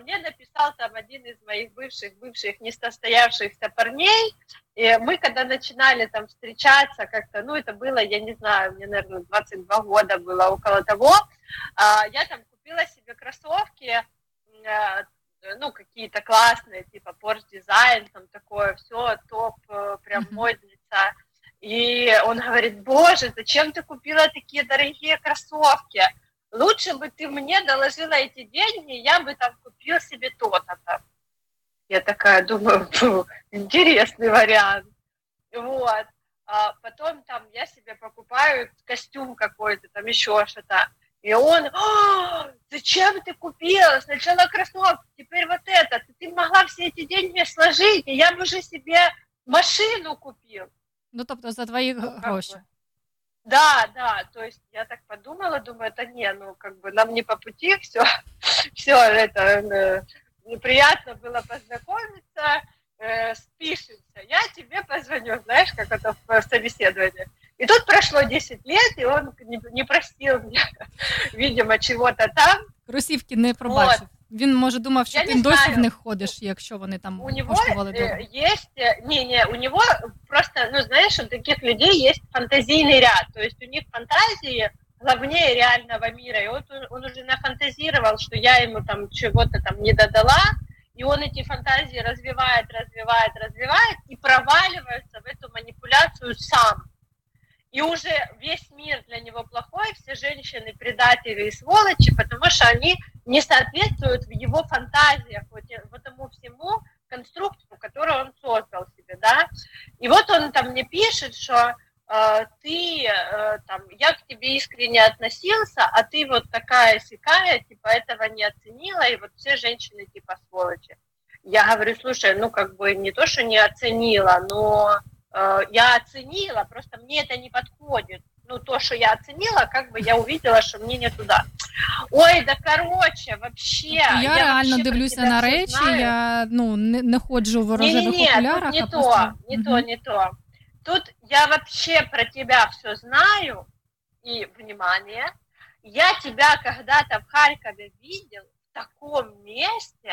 мне написал там один из моих бывших, бывших несостоявшихся парней, и мы когда начинали там встречаться как-то, ну это было, я не знаю, мне, наверное, 22 года было около того, а, я там купила себе кроссовки, а, ну, какие-то классные, типа Porsche Design, там такое, все, топ, э, прям модница. И он говорит, боже, зачем ты купила такие дорогие кроссовки? Лучше бы ты мне доложила эти деньги, я бы там купил себе то-то. Я такая думаю, интересный вариант. Вот. А потом там я себе покупаю костюм какой-то, там еще что-то. И он, «А, зачем ты купила? Сначала кроссовки, теперь вот это. Ты могла все эти деньги сложить, и я бы уже себе машину купил. Ну, тобто за твої ну, гроші. Да, да, то есть я так подумала, думаю, это не, ну, как бы нам не по пути, все, все это, э, неприятно было познакомиться, э, спишемся, я тебе позвоню, знаешь, как это в собеседовании, И тут прошло 10 лет, и он не, не простил меня, видимо, чего-то там. Кросівки не пробачив. Він може думав, що Я ти не досі знаю. в них ходиш, якщо вони там У него коштували э, дорого. есть, э, не-не, у него просто, ну, знаешь, у таких людей есть фантазийный ряд, то есть у них фантазии главнее реального мира, и вот он, он уже нафантазировал, что я ему там чего-то там не додала, и он эти фантазии развивает, развивает, развивает, и проваливается в эту манипуляцию сам. И уже весь мир для него плохой, все женщины предатели и сволочи, потому что они не соответствуют в его фантазиях э- вот этому всему конструкту, который он создал себе, да. И вот он там мне пишет, что э, ты э, там, я к тебе искренне относился, а ты вот такая сякая, типа этого не оценила, и вот все женщины типа сволочи. Я говорю, слушай, ну как бы не то, что не оценила, но я оценила, просто мне это не подходит. Ну, то, что я оценила, как бы я увидела, что мне не туда. Ой, да короче, вообще. Тобто я, реально вообще дивлюся на речі, знаю. я ну не, не ходжу в рожевих Не-не-не, окулярах, тут не а то, просто не Мгм. то, не то. Тут я вообще про тебя все знаю, и, внимание, я тебя когда-то в Харькове видел в таком месте,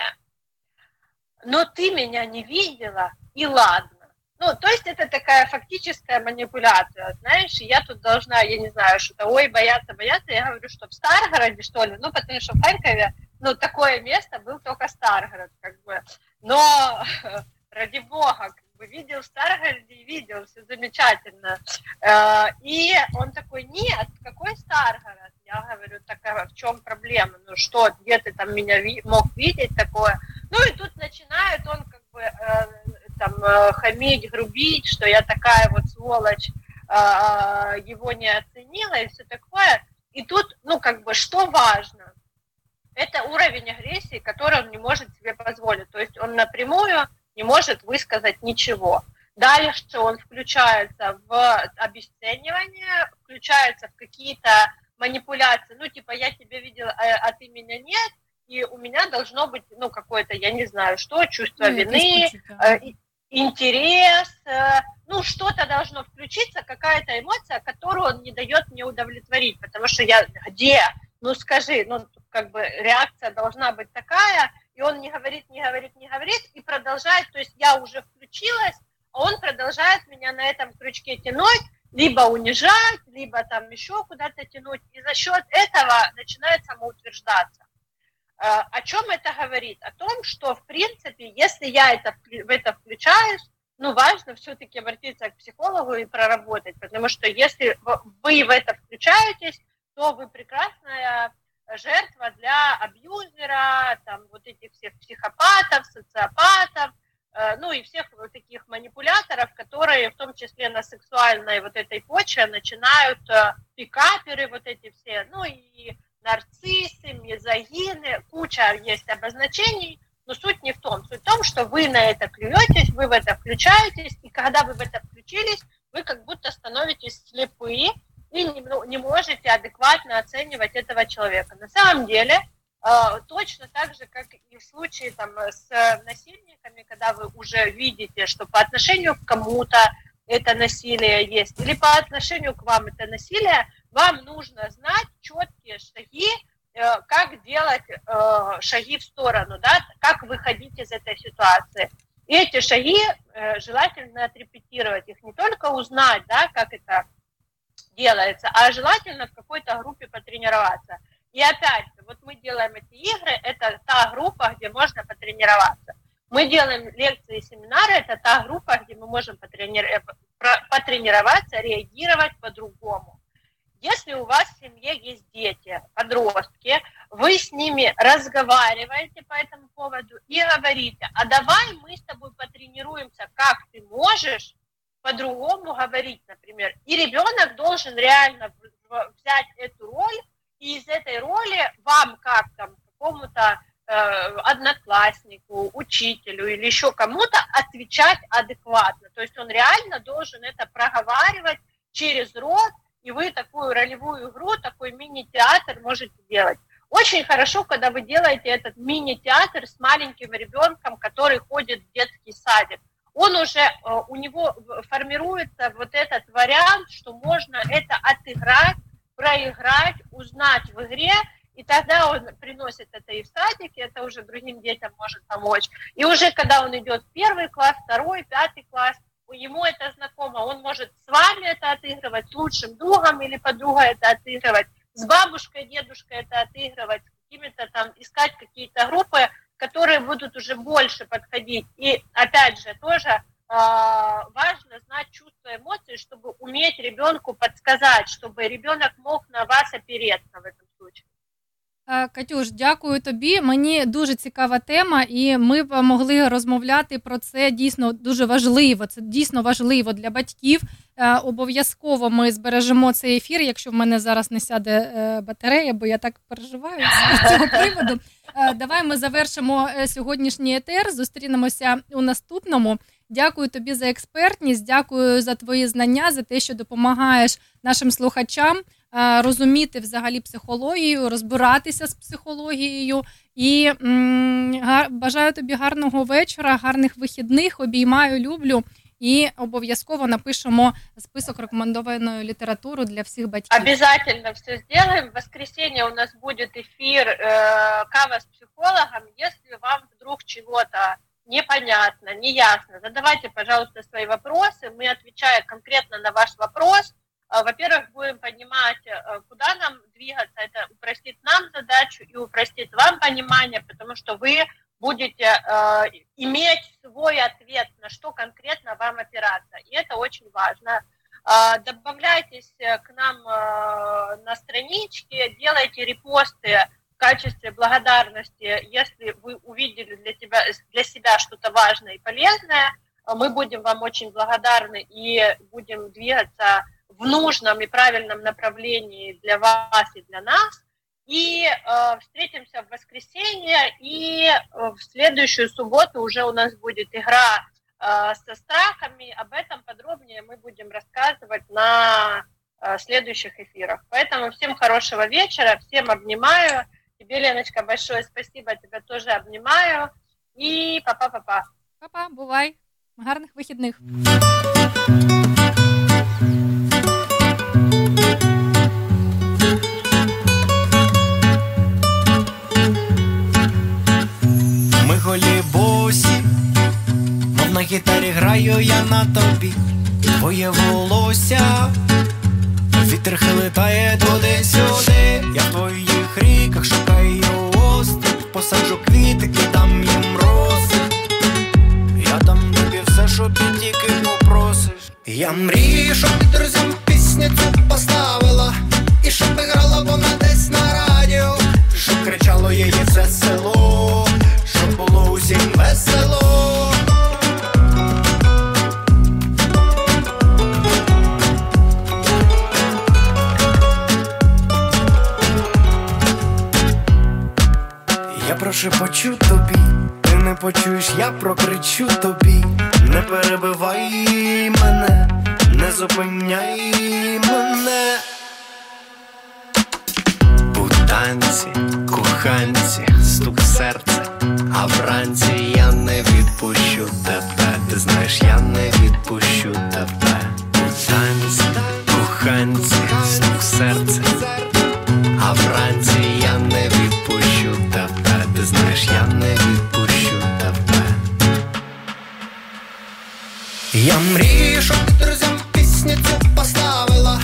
но ты меня не видела, и ладно. Ну, то есть это такая фактическая манипуляция, знаешь, я тут должна, я не знаю, что-то, ой, бояться, бояться, я говорю, что в Старгороде, что ли, ну, потому что в Харькове, ну, такое место был только Старгород, как бы, но, ради бога, как бы, видел в Старгороде и видел, все замечательно. Э, И он такой, нет, какой Старгород? Я говорю, так а в чем проблема? Ну что, где ты там меня мог видеть такое? Ну и тут начинает он как бы э, там э, хамить, грубить, что я такая вот сволочь, э, его не оценила и все такое. И тут, ну как бы, что важно? Это уровень агрессии, который он не может себе позволить. То есть он напрямую не может высказать ничего. Дальше он включается в обесценивание, включается в какие-то манипуляции. Ну, типа, я тебя видел, а, а ты меня нет, и у меня должно быть, ну, какое-то, я не знаю, что, чувство Ну, вины, э, и- интерес, э, ну, что-то должно включиться, какая-то эмоция, которую он не дает мне удовлетворить, потому что я, где, ну, скажи, ну, как бы реакция должна быть такая, и он не говорит, не говорит, не говорит, и продолжает, то есть я уже включилась, а он продолжает меня на этом крючке тянуть, либо унижать, либо там еще куда-то тянуть, и за счет этого начинает самоутверждаться. Э, О чем это говорит? О том, что, в принципе, если я это, в это включаюсь, ну, важно все-таки обратиться к психологу и проработать, потому что если вы в это включаетесь, то вы прекрасная жертва для абьюзера, там, вот этих всех психопатов, социопатов, э, ну, и всех вот таких манипуляторов, которые в том числе на сексуальной вот этой почве начинают э, пикаперы вот эти все, ну, и нарциссы, мезогины, куча есть обозначений, но суть не в том. Суть в том, что вы на это клюетесь, вы в это включаетесь, и когда вы в это включились, вы как будто становитесь слепые и не, не можете адекватно оценивать этого человека. На самом деле, э, точно так же, как и в случае там, с насильниками, когда вы уже видите, что по отношению к кому-то это насилие есть, или по отношению к вам это насилие, вам нужно знать четкие шаги, э, как делать э, шаги в сторону, да, как выходить из этой ситуации. И эти шаги э, желательно отрепетировать, их не только узнать, да, как это делается, а желательно в какой-то группе потренироваться. И опять же, вот мы делаем эти игры, это та группа, где можно потренироваться. Мы делаем лекции и семинары, это та группа, где мы можем потренироваться, реагировать по-другому. Если у вас в семье есть дети, подростки, вы с ними разговариваете по этому поводу и говорите, а давай мы с тобой потренируемся, как ты можешь по-другому говорить, например. И ребенок должен реально взять эту роль, и из этой роли вам, как там, какому-то э, однокласснику, учителю или еще кому-то отвечать адекватно. То есть он реально должен это проговаривать через рот, и вы такую ролевую игру, такой мини-театр можете делать. Очень хорошо, когда вы делаете этот мини-театр с маленьким ребенком, который ходит в детский садик. он уже, э, у него формируется вот этот вариант, что можно это отыграть, проиграть, узнать в игре, и тогда он приносит это и в садике, это уже другим детям может помочь. И уже когда он идет в первый класс, второй, пятый класс, ему это знакомо, он может с вами это отыгрывать, с лучшим другом или подругой это отыгрывать, с бабушкой, дедушкой это отыгрывать, какими-то там, искать какие-то группы, которые будут уже больше подходить. И опять же, тоже э, важно знать чувства, эмоции, чтобы уметь ребенку подсказать, чтобы ребенок мог на вас опереться в этом случае. Е, Катюш, дякую тобі. Мені дуже цікава тема, і ми б могли розмовляти про це дійсно дуже важливо. Це дійсно важливо для батьків. Е, обов'язково ми збережемо цей ефір, якщо в мене зараз не сяде е, батарея, бо я так переживаю з цього приводу. Давай ми завершимо сьогоднішній етер. Зустрінемося у наступному. Дякую тобі за експертність, дякую за твої знання, за те, що допомагаєш нашим слухачам. Е, розуміти взагалі психологію, розбиратися з психологією. І м, бажаю тобі гарного вечора, гарних вихідних. Обіймаю, люблю. І обов'язково напишемо список рекомендованої літератури для всіх батьків. Обязательно все сделаем. В воскресенье у нас будет эфир э, кава с психологом. Если вам вдруг чего-то непонятно, неясно, задавайте, пожалуйста, свои вопросы. Мы, отвечая конкретно на ваш вопрос, А, Во-первых, будем понимать, э, куда нам двигаться, это упростит нам задачу и упростит вам понимание, потому что вы будете э, иметь свой ответ, на что конкретно вам опираться. И это очень важно. Э, добавляйтесь к нам э, на страничке, делайте репосты в качестве благодарности, если вы увидели для, тебя, для себя что-то важное и полезное. Мы будем вам очень благодарны и будем двигаться в нужном и правильном направлении для вас и для нас. И э, встретимся в воскресенье, и э, в следующую субботу уже у нас будет игра э, со страхами. Об этом подробнее мы будем рассказывать на э, следующих эфирах. Поэтому всем хорошего вечера, всем обнимаю. Тебе, Леночка, большое спасибо, тебя тоже обнимаю. И папа-папа. Папа, бувай. Гарних вихідних. Гітарі граю я на тобі, твоє волосся, вітер хилитає туди-сюди, я в твоїх ріках шукаю острів, посаджу квіти і дам їм роси. Я дам тобі все, що ти тільки попросиш. Я мрію, щоб друзям пісню цю поставила, і щоб грала вона десь на радіо, щоб кричало її все село було усім весело. Прошепочу тобі, ти не почуєш, я прокричу тобі, не перебивай мене, не зупиняй мене. У танці, коханці, стук серця а вранці я не відпущу тебе, ти знаєш, я не відпущу тебе. Танці, коханці, стук серце, а вранці Я мрію, щоб друзям пісню цю поставила,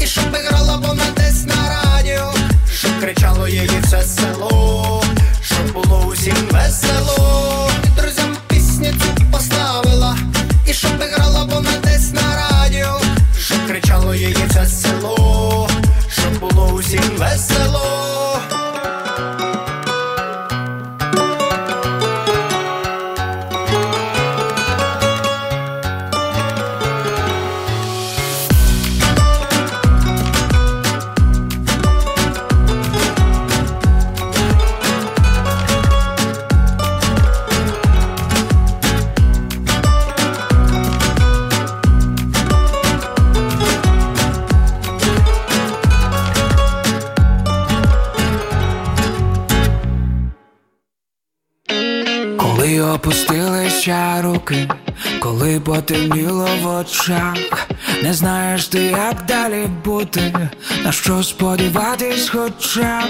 і щоб грала вона десь на радіо, щоб кричало її все село. Щоб було усім весело, друзям пісні цю поставила, і щоб грала вона десь на радіо, щоб кричало її це село, щоб було усім весело. Опустилися руки, коли потемніло в очах, не знаєш ти, як далі бути, на що сподіватись, хоча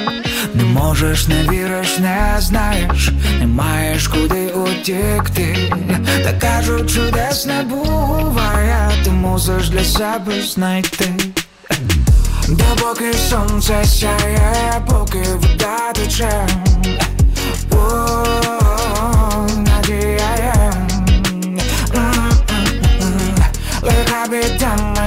не можеш, не віриш, не знаєш, не маєш куди утікти, та кажуть, чудес не буває, ти мусиш для себе знайти. Допоки сонце сяє, поки вода тече 당한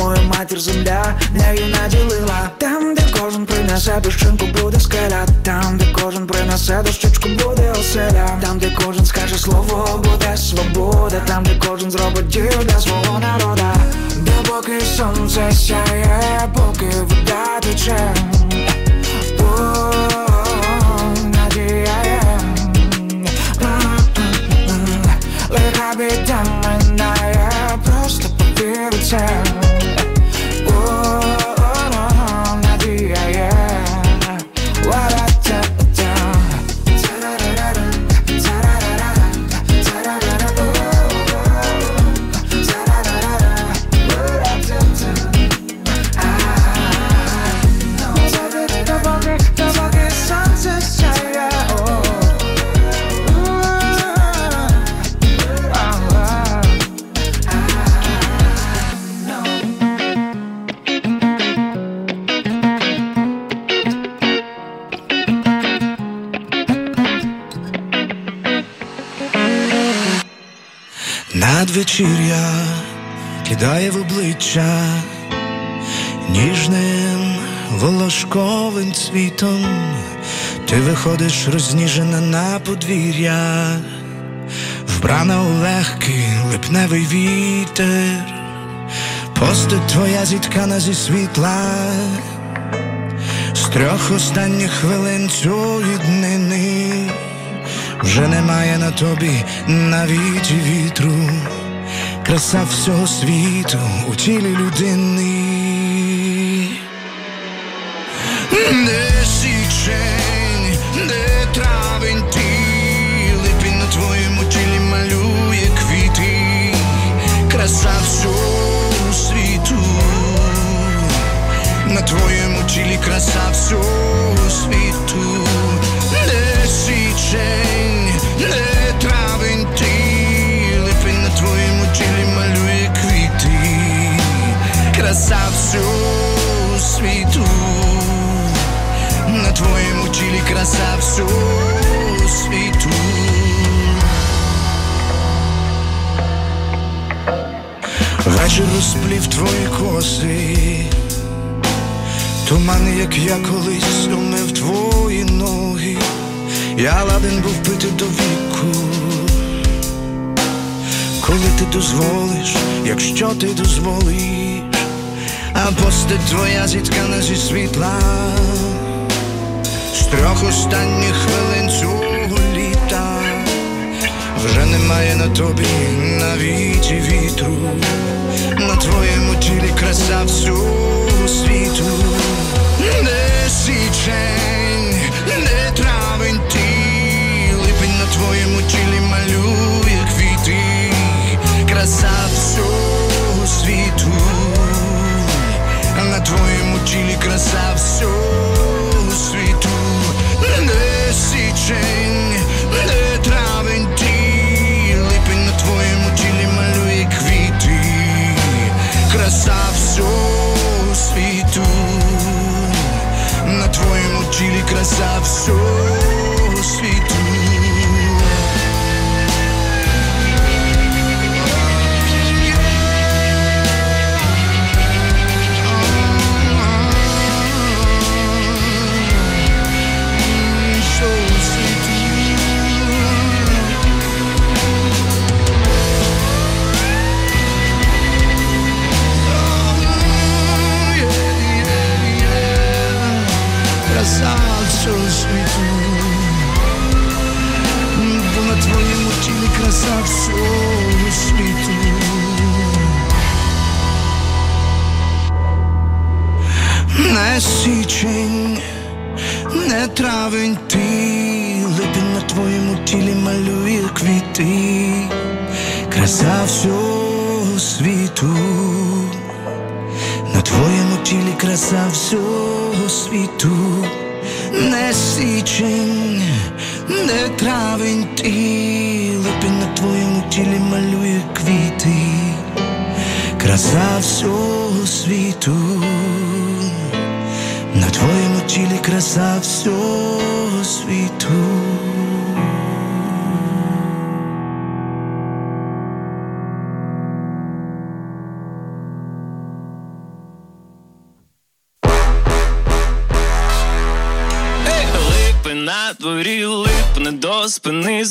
мою матір земля нею наділила. Там, де кожен принесе дощинку, буде скеля. Там, де кожен принесе дощечку, буде оселя. Там, де кожен скаже слово, буде свобода. Там, де кожен зробить дію для свого народа. Допоки сонце сяє, поки вода тече обличчя ніжним волошковим цвітом, ти виходиш розніжена на подвір'я, вбрана у легкий липневий вітер, постать твоя зіткана зі світла, з трьох останніх хвилин цієї днини. Вже немає на тобі навіть вітру, краса всього світу у тілі людини. Всього світу, на твоєму тілі краса всього світу. Вечір розплів твої коси, туман, як я колись умив твої ноги, я ладен був пити до віку, коли ти дозволиш, якщо ти дозволиш, а постать твоя зіткана зі світла, з трьох останніх хвилин цього літа. Вже немає на тобі навіть вітру, на твоєму тілі краса всього світу, не січень, твоєму тілі краса всього світу, де січень, де травень ти, липень на твоєму тілі малює квіти, краса всього світу, на твоєму тілі краса всього світу. сказав всьому світу. Не січень, не травень ти, липень на твоєму тілі малює квіти, краса всього світу, на твоєму тілі краса всього світу, не січень, не травень ти тілі малює квіти, краса всього світу. На твоєму тілі краса всього світу. Дворі, липне до спини,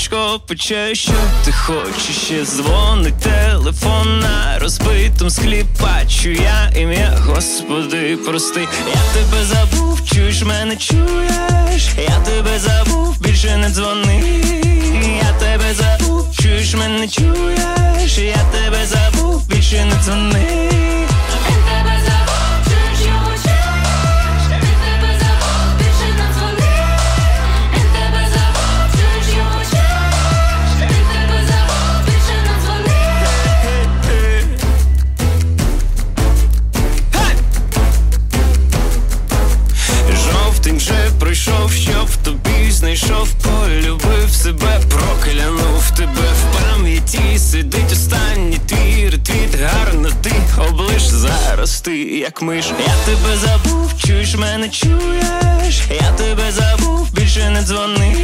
сонечко пече, що ти хочеш ще дзвонить телефон на розбитому склі Бачу я ім'я, Господи, прости, я тебе забув, чуєш мене чуєш, я тебе забув, більше не дзвони, я тебе забув, чуєш мене чуєш, я тебе забув, більше не дзвони. Знайшов, полюбив себе, проклянув тебе. В пам'яті, сидить останній твій ретвіт, гарно ти облиш. Зараз ти, як миш. Я тебе забув, чуєш мене чуєш, я тебе забув, більше не дзвони,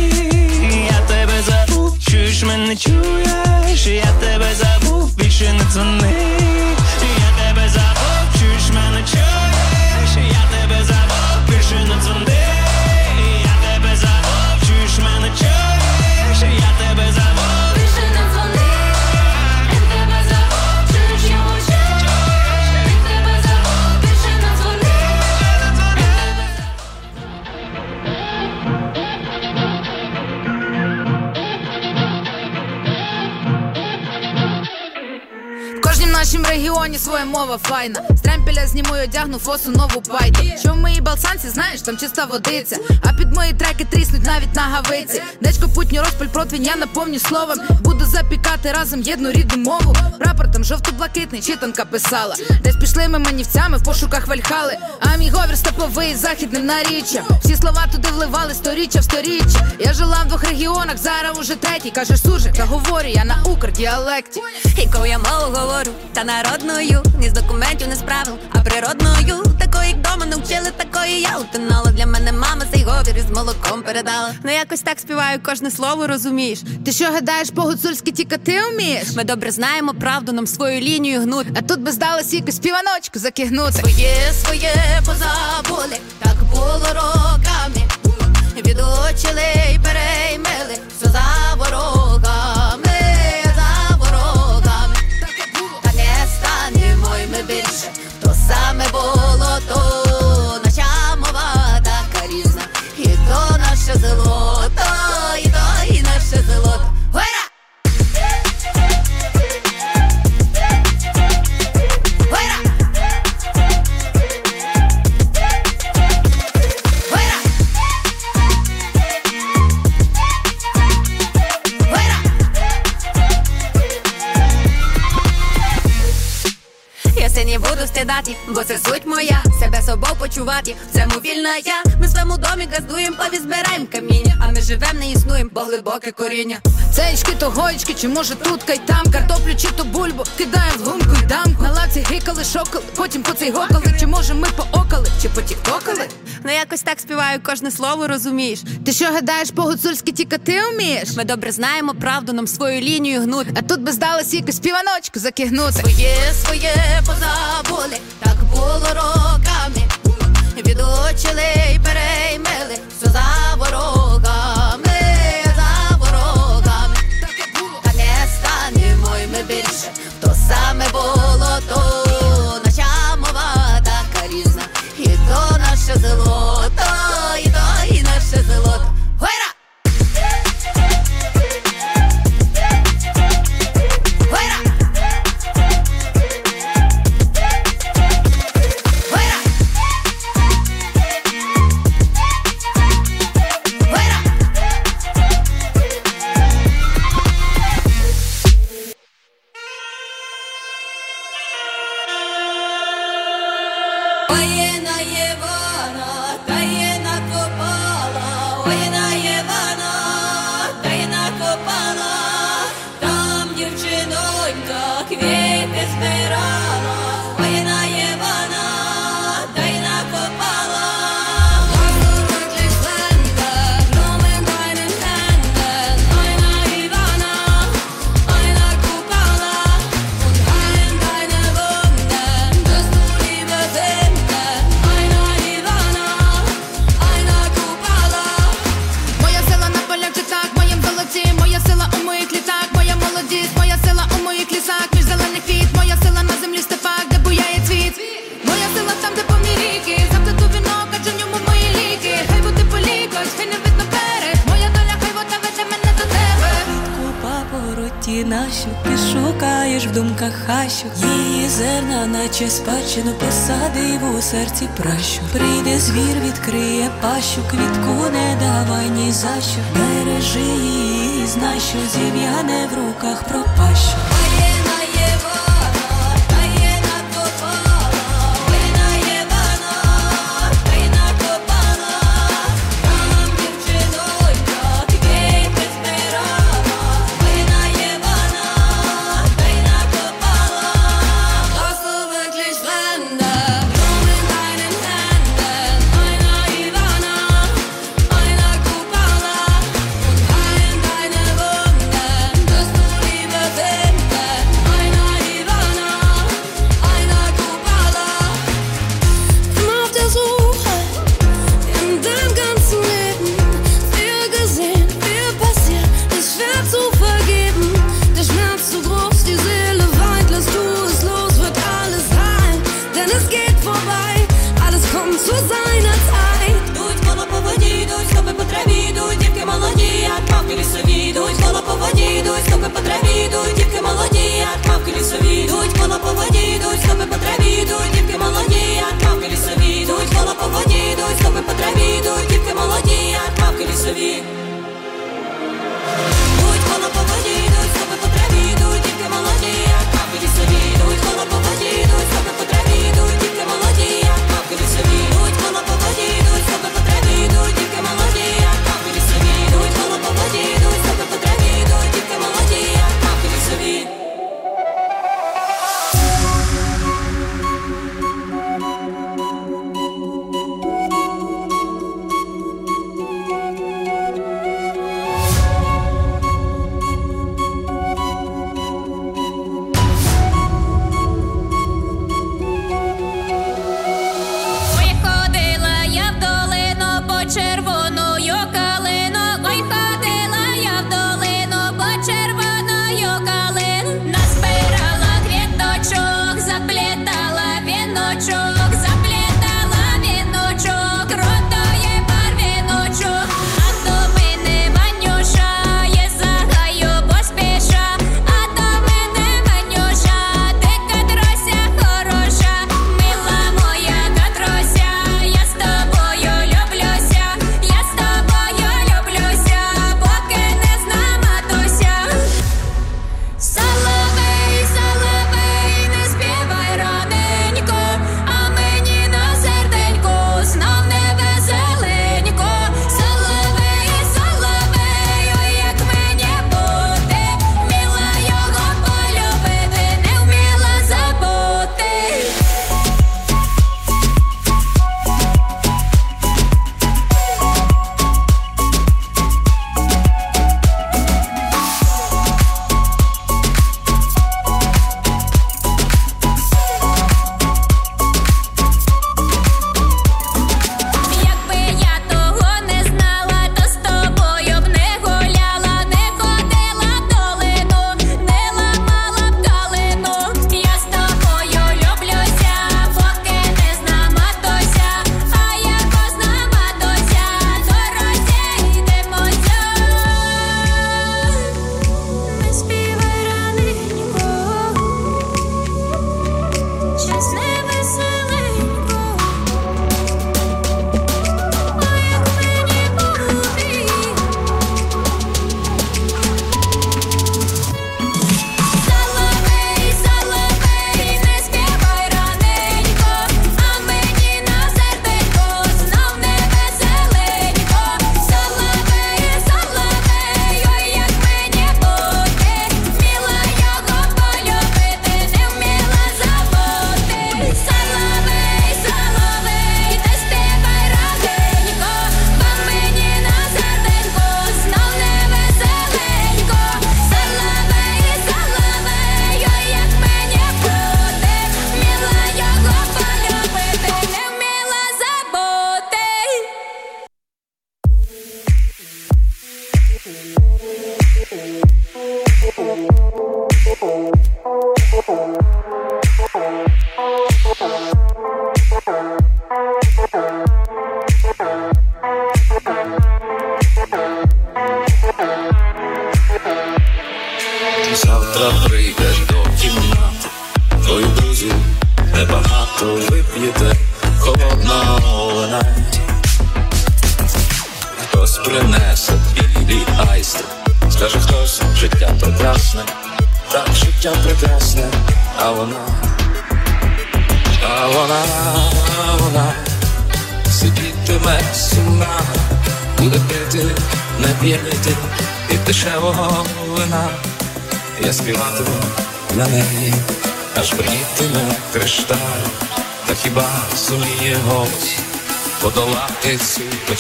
я тебе забув, чуєш мене чуєш, я тебе забув, більше не дзвони, я тебе забув, чуєш мене чуєш, своя мова файна. З тремпеля зніму і одягну фосу нову пайду. Що в моїй балсанці, знаєш, там чиста водиця. А під мої треки тріснуть навіть на гавиці. Дечко путню розпаль протвінь, я наповню словом. Запікати разом єдну рідну мову. Прапор там жовто-блакитний, читанка писала. Десь пішли ми манівцями в пошуках вальхали. А мій говір степовий західним наріччям. Всі слова туди вливали сторіччя в сторіччя. Я жила в двох регіонах, зараз уже третій. Кажеш, сужик, та говорю я на укрдіалекті. Якою я мову говорю, та народною, ні з документів, не з правил, а природною. Такої, як дома навчили, такої я утонала. Для мене мама цей говір із молоком передала. Ну якось так співаю, кожне слово розумієш. Ти що гадаєш, по-гуцульськи тільки ти вмієш? Ми добре знаємо правду, нам свою лінію гнуть. А тут би здалося якусь співаночку закигнути. Своє, своє позабули, так було роками. Відучили й переймили, все за ворогами, за ворогами. Та не станемо й ми більше, то саме було то наша мова така різна, і то наше золото, не бо це суть моя. Себе собою почувати, в цьому вільна я. Ми в своєму домі газдуєм, пові збираєм каміння. А ми живем, не існуєм, бо глибоке коріння. Цеєчки то гоєчки, чи може тут кай там Картоплю чи то бульбу, кидаємо в гумку й дамку На лаці гикали, шокали, потім по цей гокали Чи може ми поокали, чи потіктокали Ну якось так співаю, кожне слово розумієш. Ти що гадаєш, по-гуцульськи тільки ти вмієш? Ми добре знаємо правду, нам свою лінію гнуть. А тут би здалося якусь співаночку закигнути Своє, своє позабули, так було роками. Відучили й переймили, все за ворогами, за ворогами. Та не станемо й ми більше, то саме when хащу, її зерна, наче спадщину посадив у серці пращу. Прийде звір, відкриє пащу, квітку не давай ні за що Бережи її, знай, що зів'яне в руках пропащу.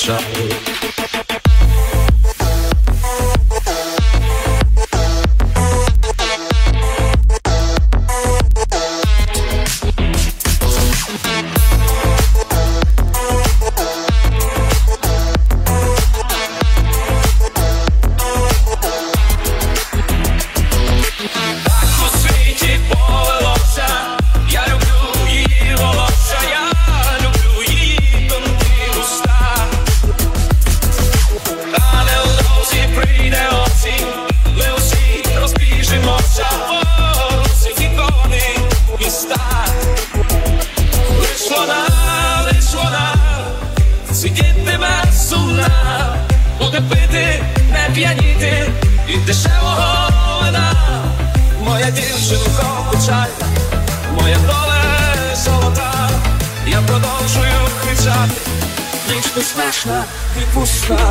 shot. πούστα,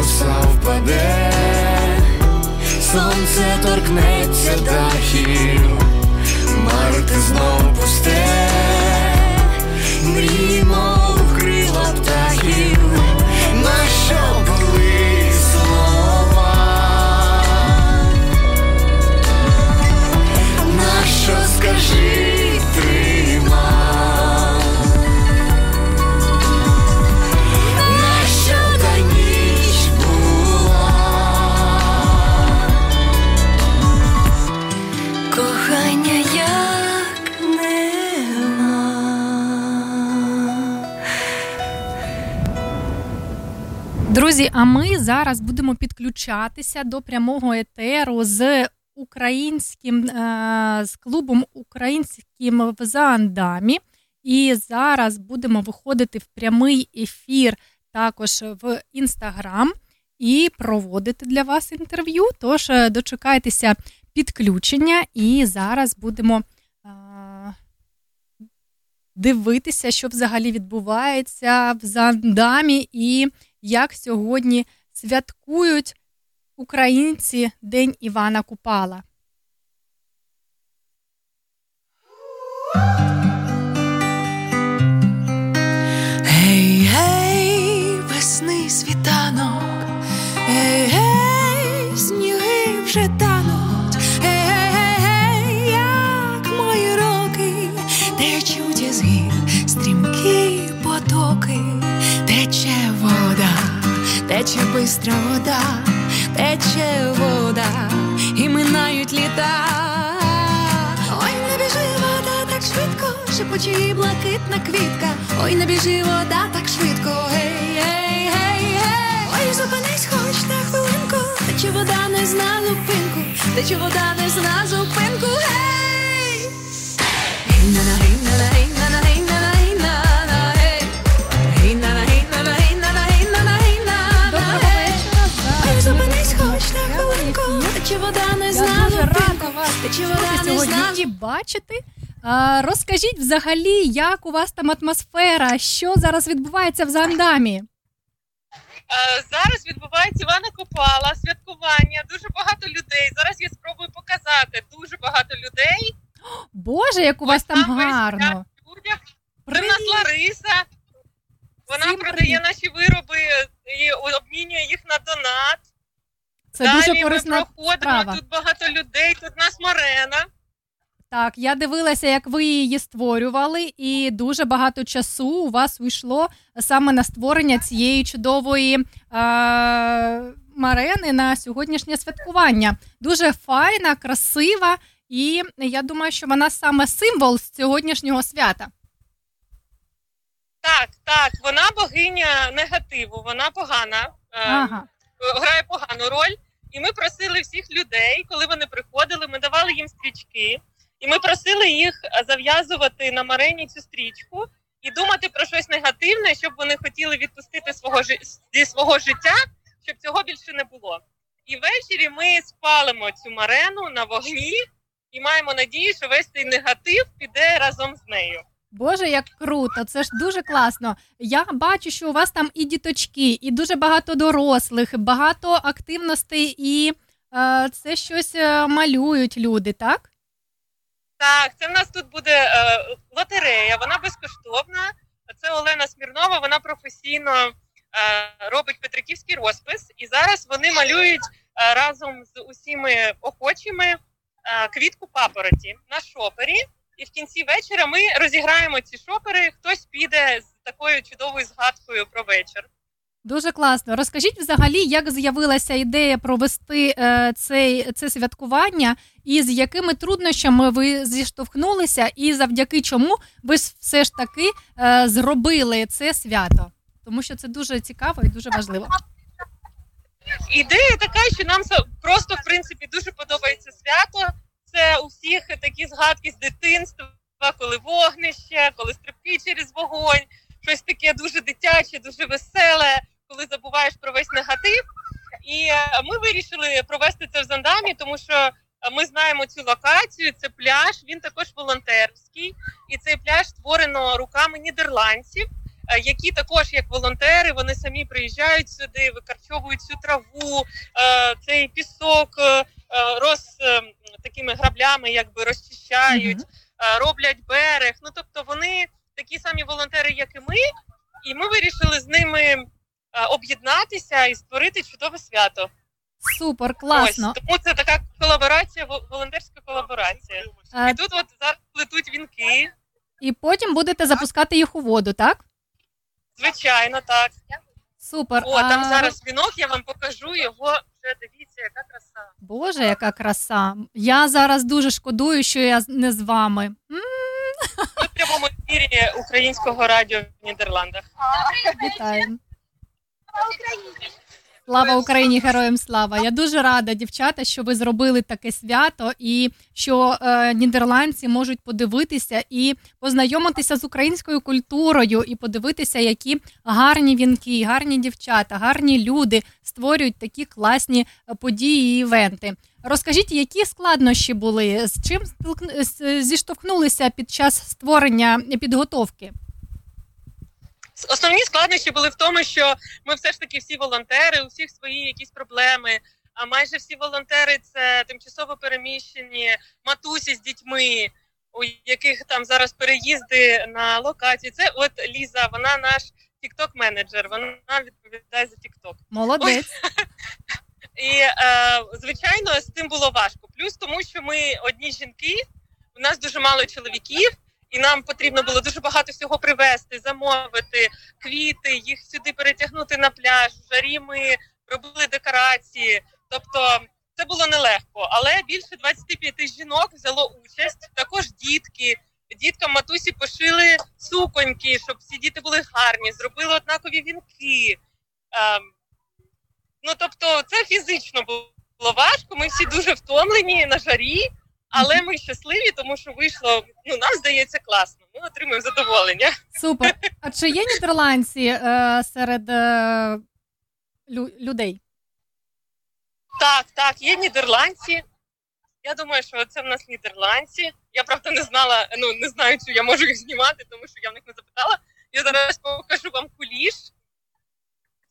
роса впаде, сонце торкнеться дахів, марти знов пусте, мрімо в крила птахів, на що були слова, на що скажи Друзі, а ми зараз будемо підключатися до прямого етеру з українським е, з клубом українським в Заандамі. І зараз будемо виходити в прямий ефір також в інстаграм і проводити для вас інтерв'ю. Тож е, дочекайтеся підключення, і зараз будемо е, дивитися, що взагалі відбувається в Зандамі і як сьогодні святкують українці День Івана Купала. Гей, гей, весни світанок, гей, гей, сніги вже тануть, тече бистра вода, тече вода, і минають літа. Ой, не біжи вода так швидко, шепоче її блакитна квітка. Ой, не біжи вода так швидко, гей, гей, гей, гей. Ой, зупинись хоч на хвилинку, тече вода не зна зупинку, тече вода не зна зупинку, гей. Гей-на-на, гей-на-на, гей-на-на, гей-на-на, бачити. А, розкажіть взагалі, як у вас там атмосфера, що зараз відбувається в Зандамі? Е, Зараз відбувається Івана Купала, святкування, дуже багато людей. Зараз я спробую показати дуже багато людей. Боже, як у вас там гарно! Це в нас Лариса. Вона продає наші вироби і обмінює їх на донат. Це Далі дуже ми проходимо, справа. тут багато людей, тут нас Марена. Так, я дивилася, як ви її створювали, і дуже багато часу у вас уйшло саме на створення цієї чудової е- марени на сьогоднішнє святкування. Дуже файна, красива, і я думаю, що вона саме символ сьогоднішнього свята. Так, так, вона богиня негативу, вона погана, е, Ага. грає погану роль. І ми просили всіх людей, коли вони приходили, ми давали їм стрічки, і ми просили їх е, зав'язувати на марені цю стрічку і думати про щось негативне, щоб вони хотіли відпустити свого зі свого життя, щоб цього більше не було. І ввечері ми спалимо цю марену на вогні і маємо надію, що весь цей негатив піде разом з нею. Боже, як круто! Це ж дуже класно. Я бачу, що у вас там і діточки, і дуже багато дорослих, багато активностей, і е, це щось е, малюють люди, так? Так, це в нас тут буде е, лотерея, вона безкоштовна. Це Олена Смірнова, вона професійно е, робить петриківський розпис, і зараз вони малюють е, разом з усіми охочими е, квітку папороті на шопері. І в кінці вечора ми розіграємо ці шопери. Хтось піде з такою чудовою згадкою про вечір. Дуже класно. Розкажіть взагалі, як з'явилася ідея провести е, цей, це святкування, і з якими труднощами ви зіштовхнулися, і завдяки чому ви все ж таки е, зробили це свято? Тому що це дуже цікаво і дуже важливо. Ідея така, що нам просто в принципі дуже подобається свято. Це у всіх такі згадки з дитинства, коли вогнище, коли стрибки через вогонь, щось таке дуже дитяче, дуже веселе, коли забуваєш про весь негатив. І е, ми вирішили провести це в Зандамі, тому що е, ми знаємо цю локацію. Це пляж, він також волонтерський, і цей пляж створено руками нідерландців, е, які також як волонтери, вони самі приїжджають сюди, викарчовують цю траву, цей пісок роз е, такими граблями, якби розчищають, е, роблять берег. Ну тобто вони такі самі волонтери, як і ми, і ми вирішили з ними е, об'єднатися і створити чудове свято. Супер, класно. Ось, тому це така колаборація, волонтерська колаборація. Е, І тут от зараз плетуть вінки. І потім будете запускати їх у воду, так? Звичайно, так. Супер. О, там А, зараз вінок, я вам покажу його. Вже дивіться, яка краса. Боже, яка краса. Я зараз дуже шкодую, що я не з вами. М, Ми в прямому ефірі українського радіо в Нідерландах. Вітаю. Слава Україні, героям слава! Я дуже рада, дівчата, що ви зробили таке свято, і що е, нідерландці можуть подивитися і познайомитися з українською культурою, і подивитися, які гарні вінки, гарні дівчата, гарні люди створюють такі класні е, події і івенти. Розкажіть, які складнощі були, з чим зіштовхнулися під час створення підготовки? Основні складнощі були в тому, що ми все ж таки всі волонтери, у всіх свої якісь проблеми. А майже всі волонтери це тимчасово переміщені матусі з дітьми, у яких там зараз переїзди на локації. Це от Ліза, вона наш тікток менеджер вона відповідає за тікток. Молодець. І е, звичайно, з цим було важко. Плюс тому, що ми одні жінки, у нас дуже мало чоловіків, і нам потрібно було дуже багато всього привезти, замовити квіти, їх сюди перетягнути на пляж. Жарі ми робили декорації. Тобто це було нелегко, але більше 25 жінок взяло участь. Також дітки. Діткам матусі пошили суконьки, щоб всі діти були гарні, зробили однакові вінки. Ем, Ну тобто, це фізично було важко. Ми всі дуже втомлені на жарі, але ми щасливі, тому що вийшло. Ну нам здається класно. Ми отримуємо задоволення. Супер. А чи є нідерландці е, серед е, лю- людей? Так, так, є нідерландці. Я думаю, що це в нас нідерландці. Я правда не знала, ну не знаю, чи я можу їх знімати, тому що я в них не запитала. Я зараз покажу вам куліш.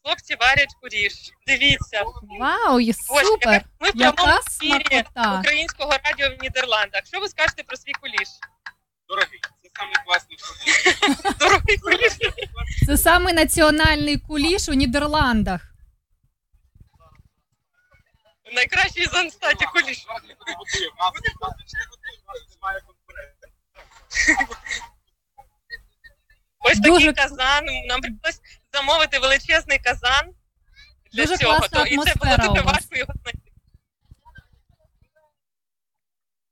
Хлопці варять куліш. Дивіться. Вау, і супер! Ми в прямому ефірі українського радіо в Нідерландах. Що ви скажете про свій куліш? Дорогий, це самий класний куліш. Дорогий куліш. Це саме національний куліш у Нідерландах. Найкращий з Анстаті куліш. Ось такий казан. Нам прийшлось замовити величезний казан для Дуже цього. класна То, і це було атмосфера дуже у вас. важко його знайти.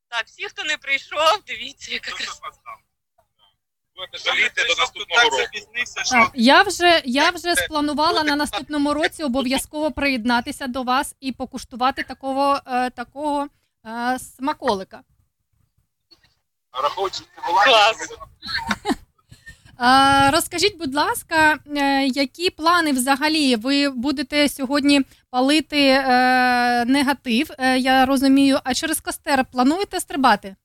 Так, всі, хто не прийшов, дивіться, яка краса. Жаліти до наступного року. Так, я вже я вже спланувала на наступному році обов'язково приєднатися до вас і покуштувати такого, е, такого е, смаколика. Рахуючи Клас. Е, розкажіть, будь ласка, е, які плани взагалі? Ви будете сьогодні палити е, негатив, е, я розумію, а через костер плануєте стрибати?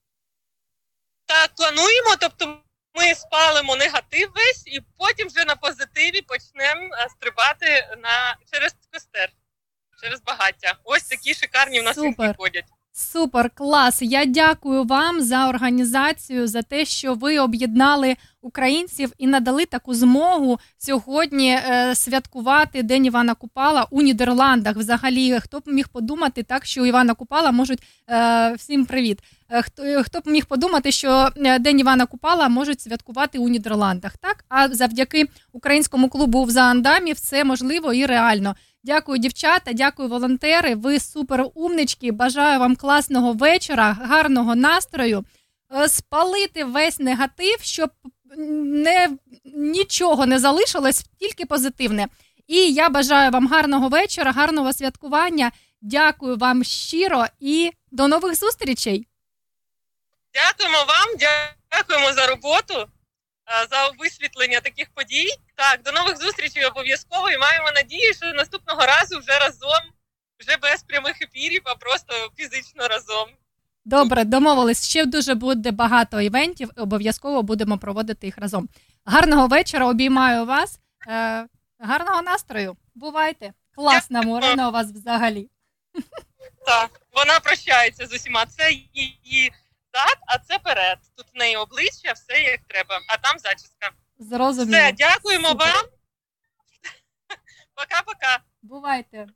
Так, плануємо, тобто ми спалимо негатив весь і потім вже на позитиві почнемо стрибати на через костер, через багаття. Ось такі шикарні в нас Супер. ходять. Супер, клас. Я дякую вам за організацію, за те, що ви об'єднали українців і надали таку змогу сьогодні е, святкувати День Івана Купала у Нідерландах. Взагалі, хто б міг подумати, так що Івана Купала можуть е, всім привіт. Е, Хто, хто б міг подумати, що День Івана Купала можуть святкувати у Нідерландах, так? А завдяки українському клубу в Заандамі все можливо і реально. Дякую, дівчата, дякую, волонтери. Ви супер умнички. Бажаю вам класного вечора, гарного настрою. Е, Спалити весь негатив, щоб не, нічого не залишилось, тільки позитивне. І я бажаю вам гарного вечора, гарного святкування. Дякую вам щиро і до нових зустрічей. Дякуємо вам, дякуємо за роботу, за висвітлення таких подій. Так, до нових зустрічей обов'язково і маємо надію, що наступного разу вже разом, вже без прямих ефірів, а просто фізично разом. Добре, домовились. Ще дуже буде багато івентів. Обов'язково будемо проводити їх разом. Гарного вечора, обіймаю вас. Е, гарного настрою. Бувайте. Класна Морина у вас взагалі. Так, вона прощається з усіма. Це її зад, а це перед. Тут в неї обличчя, все як треба, а там зачіска. Зрозуміло. Все, дякуємо Супер. вам. Пока-пока. Бувайте.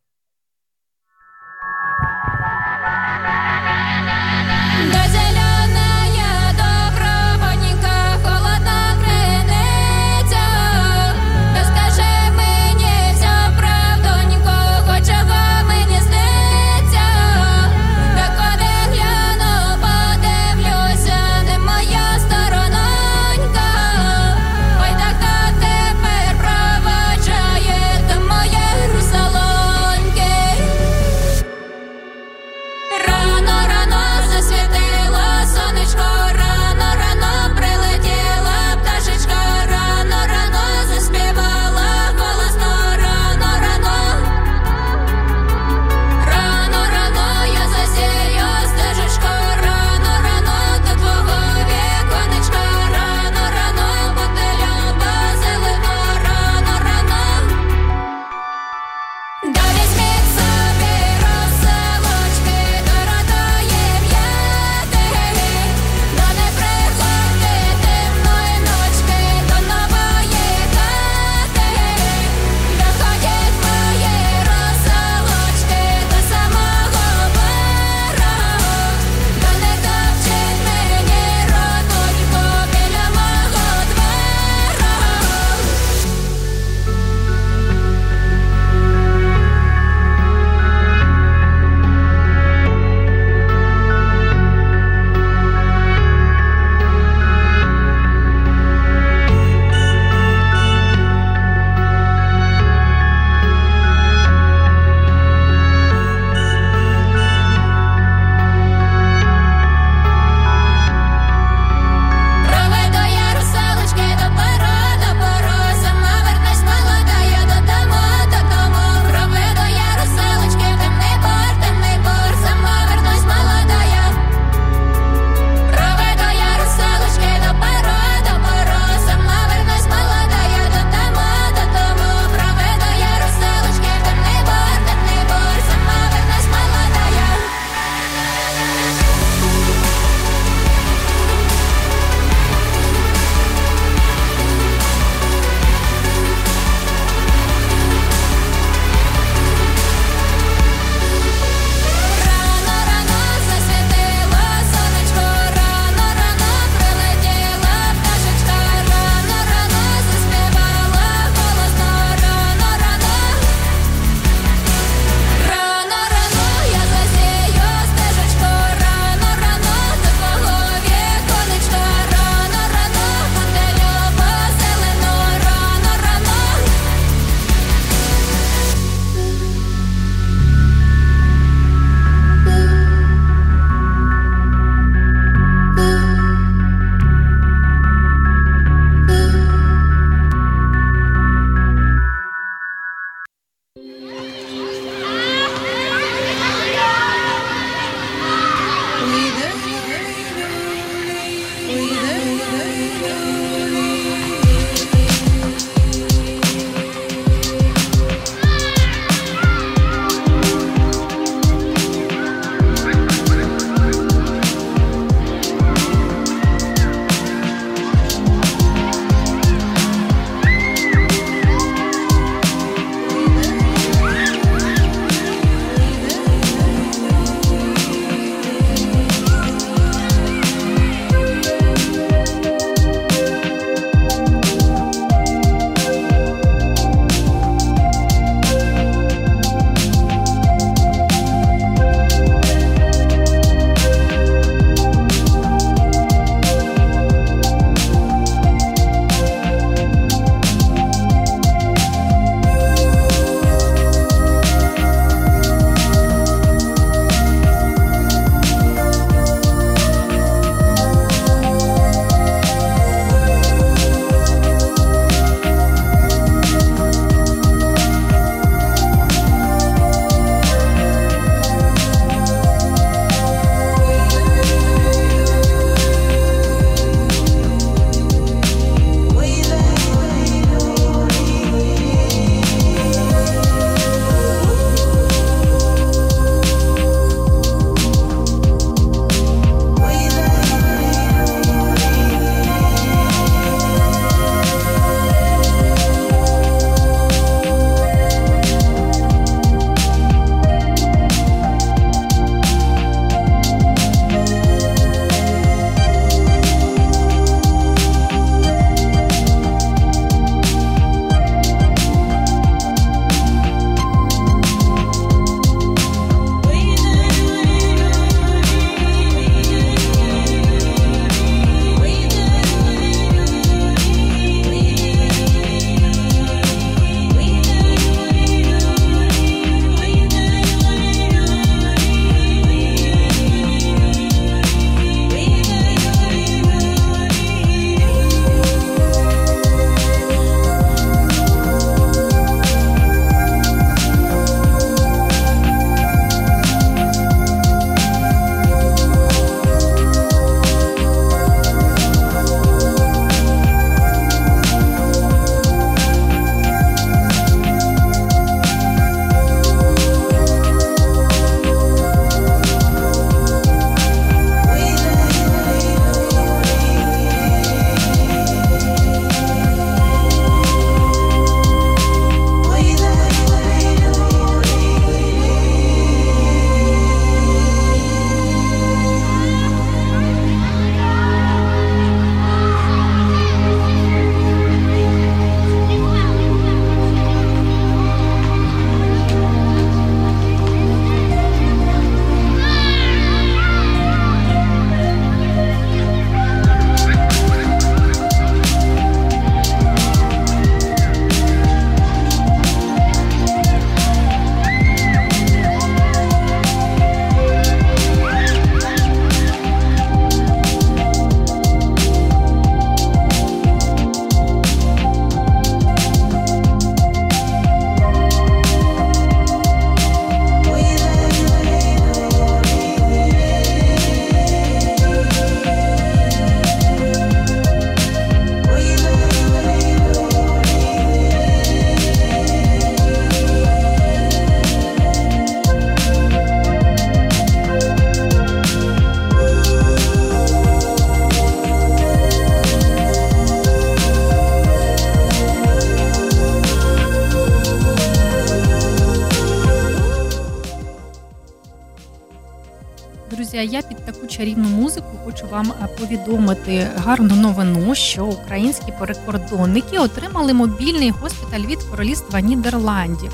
Чарівну музику хочу вам е, повідомити гарну новину, що українські прикордонники отримали мобільний госпіталь від королівства Нідерландів.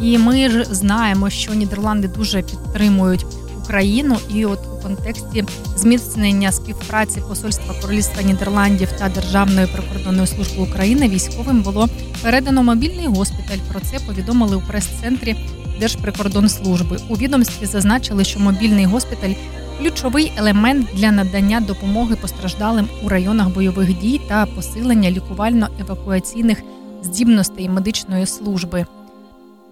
І ми ж знаємо, що Нідерланди дуже підтримують Україну, і от у контексті зміцнення співпраці Посольства Королівства Нідерландів та Державної прикордонної служби України військовим було передано мобільний госпіталь. Про це повідомили у прес-центрі Держприкордонслужби. У відомстві зазначили, що мобільний госпіталь ключовий елемент для надання допомоги постраждалим у районах бойових дій та посилення лікувально-евакуаційних здібностей медичної служби.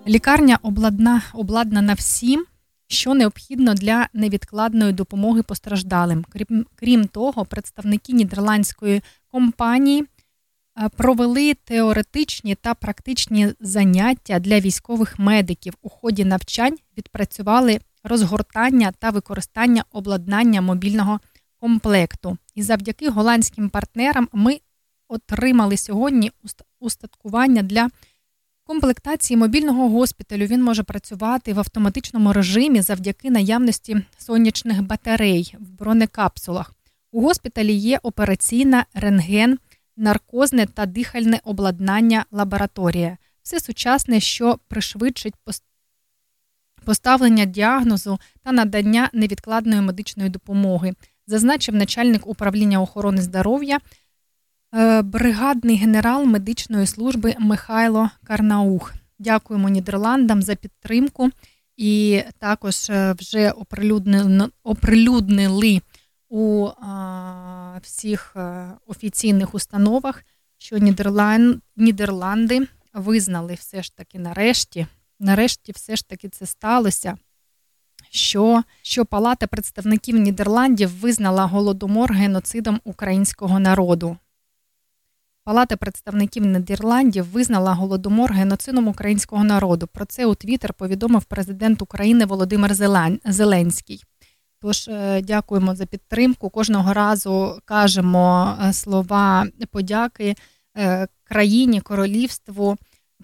Лікарня обладна, обладнана всім, що необхідно для невідкладної допомоги постраждалим. Крім, крім того, представники нідерландської компанії е, провели теоретичні та практичні заняття для військових медиків. У ході навчань відпрацювали розгортання та використання обладнання мобільного комплекту. І завдяки голландським партнерам ми отримали сьогодні уст- устаткування для комплектації мобільного госпіталю. Він може працювати в автоматичному режимі завдяки наявності сонячних батарей в бронекапсулах. У госпіталі є операційна рентген, наркозне та дихальне обладнання лабораторія. Все сучасне, що пришвидшить поставлення діагнозу та надання невідкладної медичної допомоги, зазначив начальник управління охорони здоров'я, е, бригадний генерал медичної служби Михайло Карнаух. Дякуємо Нідерландам за підтримку. І також е, вже оприлюднили у всіх е, офіційних установах, що Нідерланд, Нідерланди визнали все ж таки нарешті, нарешті все ж таки це сталося, що, що Палата представників Нідерландів визнала голодомор геноцидом українського народу. Палата представників Нідерландів визнала голодомор геноцидом українського народу. Про це у Твіттер повідомив президент України Володимир Зеленський. Тож е, дякуємо за підтримку. Кожного разу кажемо е, слова подяки е, країні, королівству,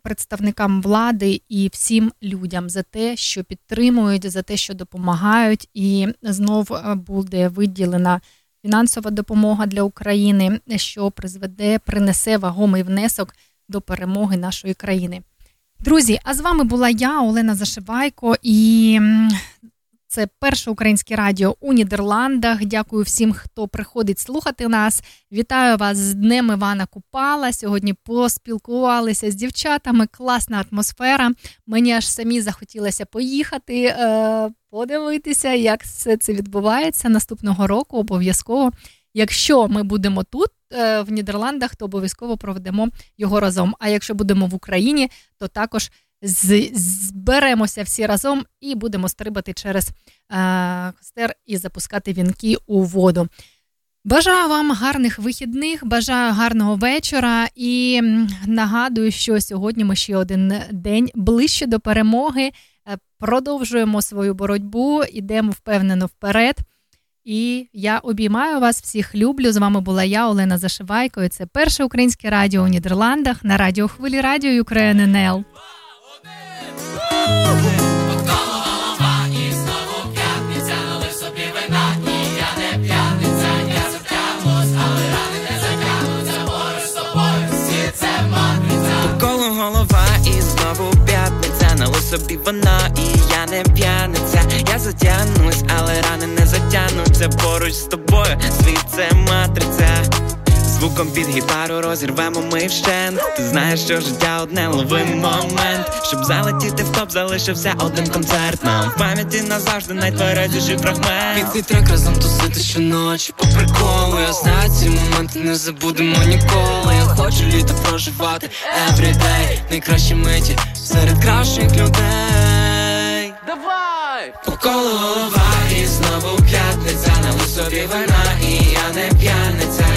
представникам влади і всім людям за те, що підтримують, за те, що допомагають, і знов е, буде виділена фінансова допомога для України, що призведе, принесе вагомий внесок до перемоги нашої країни. Друзі, а з вами була я, Олена Зашивайко, і це перше українське радіо у Нідерландах. Дякую всім, хто приходить слухати нас. Вітаю вас з Днем Івана Купала. Сьогодні поспілкувалися з дівчатами. Класна атмосфера. Мені аж самі захотілося поїхати, е, подивитися, як все це відбувається наступного року. Обов'язково. Якщо ми будемо тут е, в Нідерландах, то обов'язково проведемо його разом. А якщо будемо в Україні, то також зберемося всі разом і будемо стрибати через е, костер і запускати вінки у воду. Бажаю вам гарних вихідних, бажаю гарного вечора і нагадую, що сьогодні ми ще один день ближче до перемоги. Е, Продовжуємо свою боротьбу, ідемо впевнено вперед. І я обіймаю вас всіх, люблю. З вами була я, Олена Зашивайко. І це перше українське радіо у Нідерландах на радіохвилі Радіо Ukraine НЛ. І знову п'ятниця, налив собі вина, і я не п'яниця, я затягнусь, але рани не затягнуться, поруч з тобою, всі це матриця. Навколо голова і знову п'ятниця Налив собі вина і я не п'яниця. Я затягнусь, але рани не затягнуться Поруч з тобою світ це матриця Звуком під гітару розірвемо ми вщент. Ти знаєш, що життя одне лови момент. Щоб залетіти в топ, залишився один концерт Нам. В пам'яті назавжди найтверезіший фрагмент. Під цей трек разом тусити щоночі по приколу Я знаю ці моменти не забудемо ніколи. Я хочу літо проживати everyday. Найкращі миті серед кращих людей. Давай! Поколо голова і знову п'ятниця Налив собі вина і я не п'яниця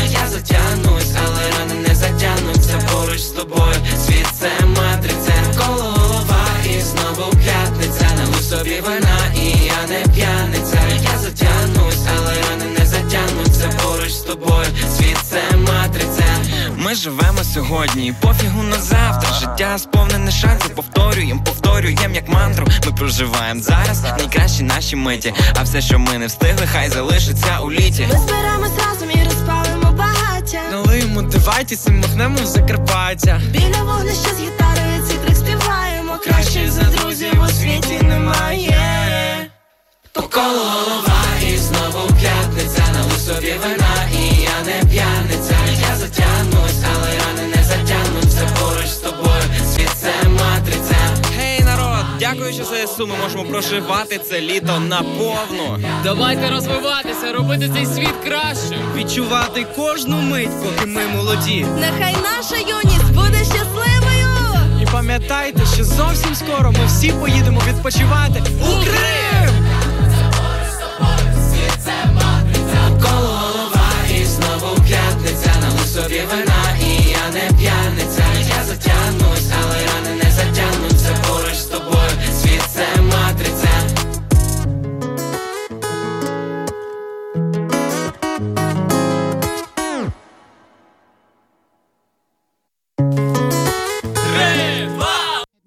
затягнусь, але рани не затягнуться Поруч з тобою світ це матриця Коло голова і знову п'ятниця Налив собі вина і я не п'яниця Я затягнусь, але рани не затягнуться Поруч з тобою світ це матриця Ми живемо сьогодні, пофігу на завтра. Життя сповнене шансів, повторюєм, повторюєм як мантру. Ми проживаємо зараз найкращі наші миті. А все, що ми не встигли, хай залишиться у літі. Ми зберемось разом і розпалимо багаття. Налиємо дивайтесь і махнемо в Закарпаття. Біля вогнища з гітарою ці трек співаємо. Краще за друзів у світі немає. По колу голова і знову п'ятниця Налив собі вина і я не п'яниця Я затягнусь, але Дякуючи ЗСУ, ми можемо проживати це літо наповну. Давайте розвиватися, робити цей світ краще, відчувати кожну мить, поки ми молоді. Нехай наша юність буде щасливою. І пам'ятайте, що зовсім скоро ми всі поїдемо відпочивати у Крим! Коло голова і знову п'ятниця, Нам у собі вина, і я не п'яниця.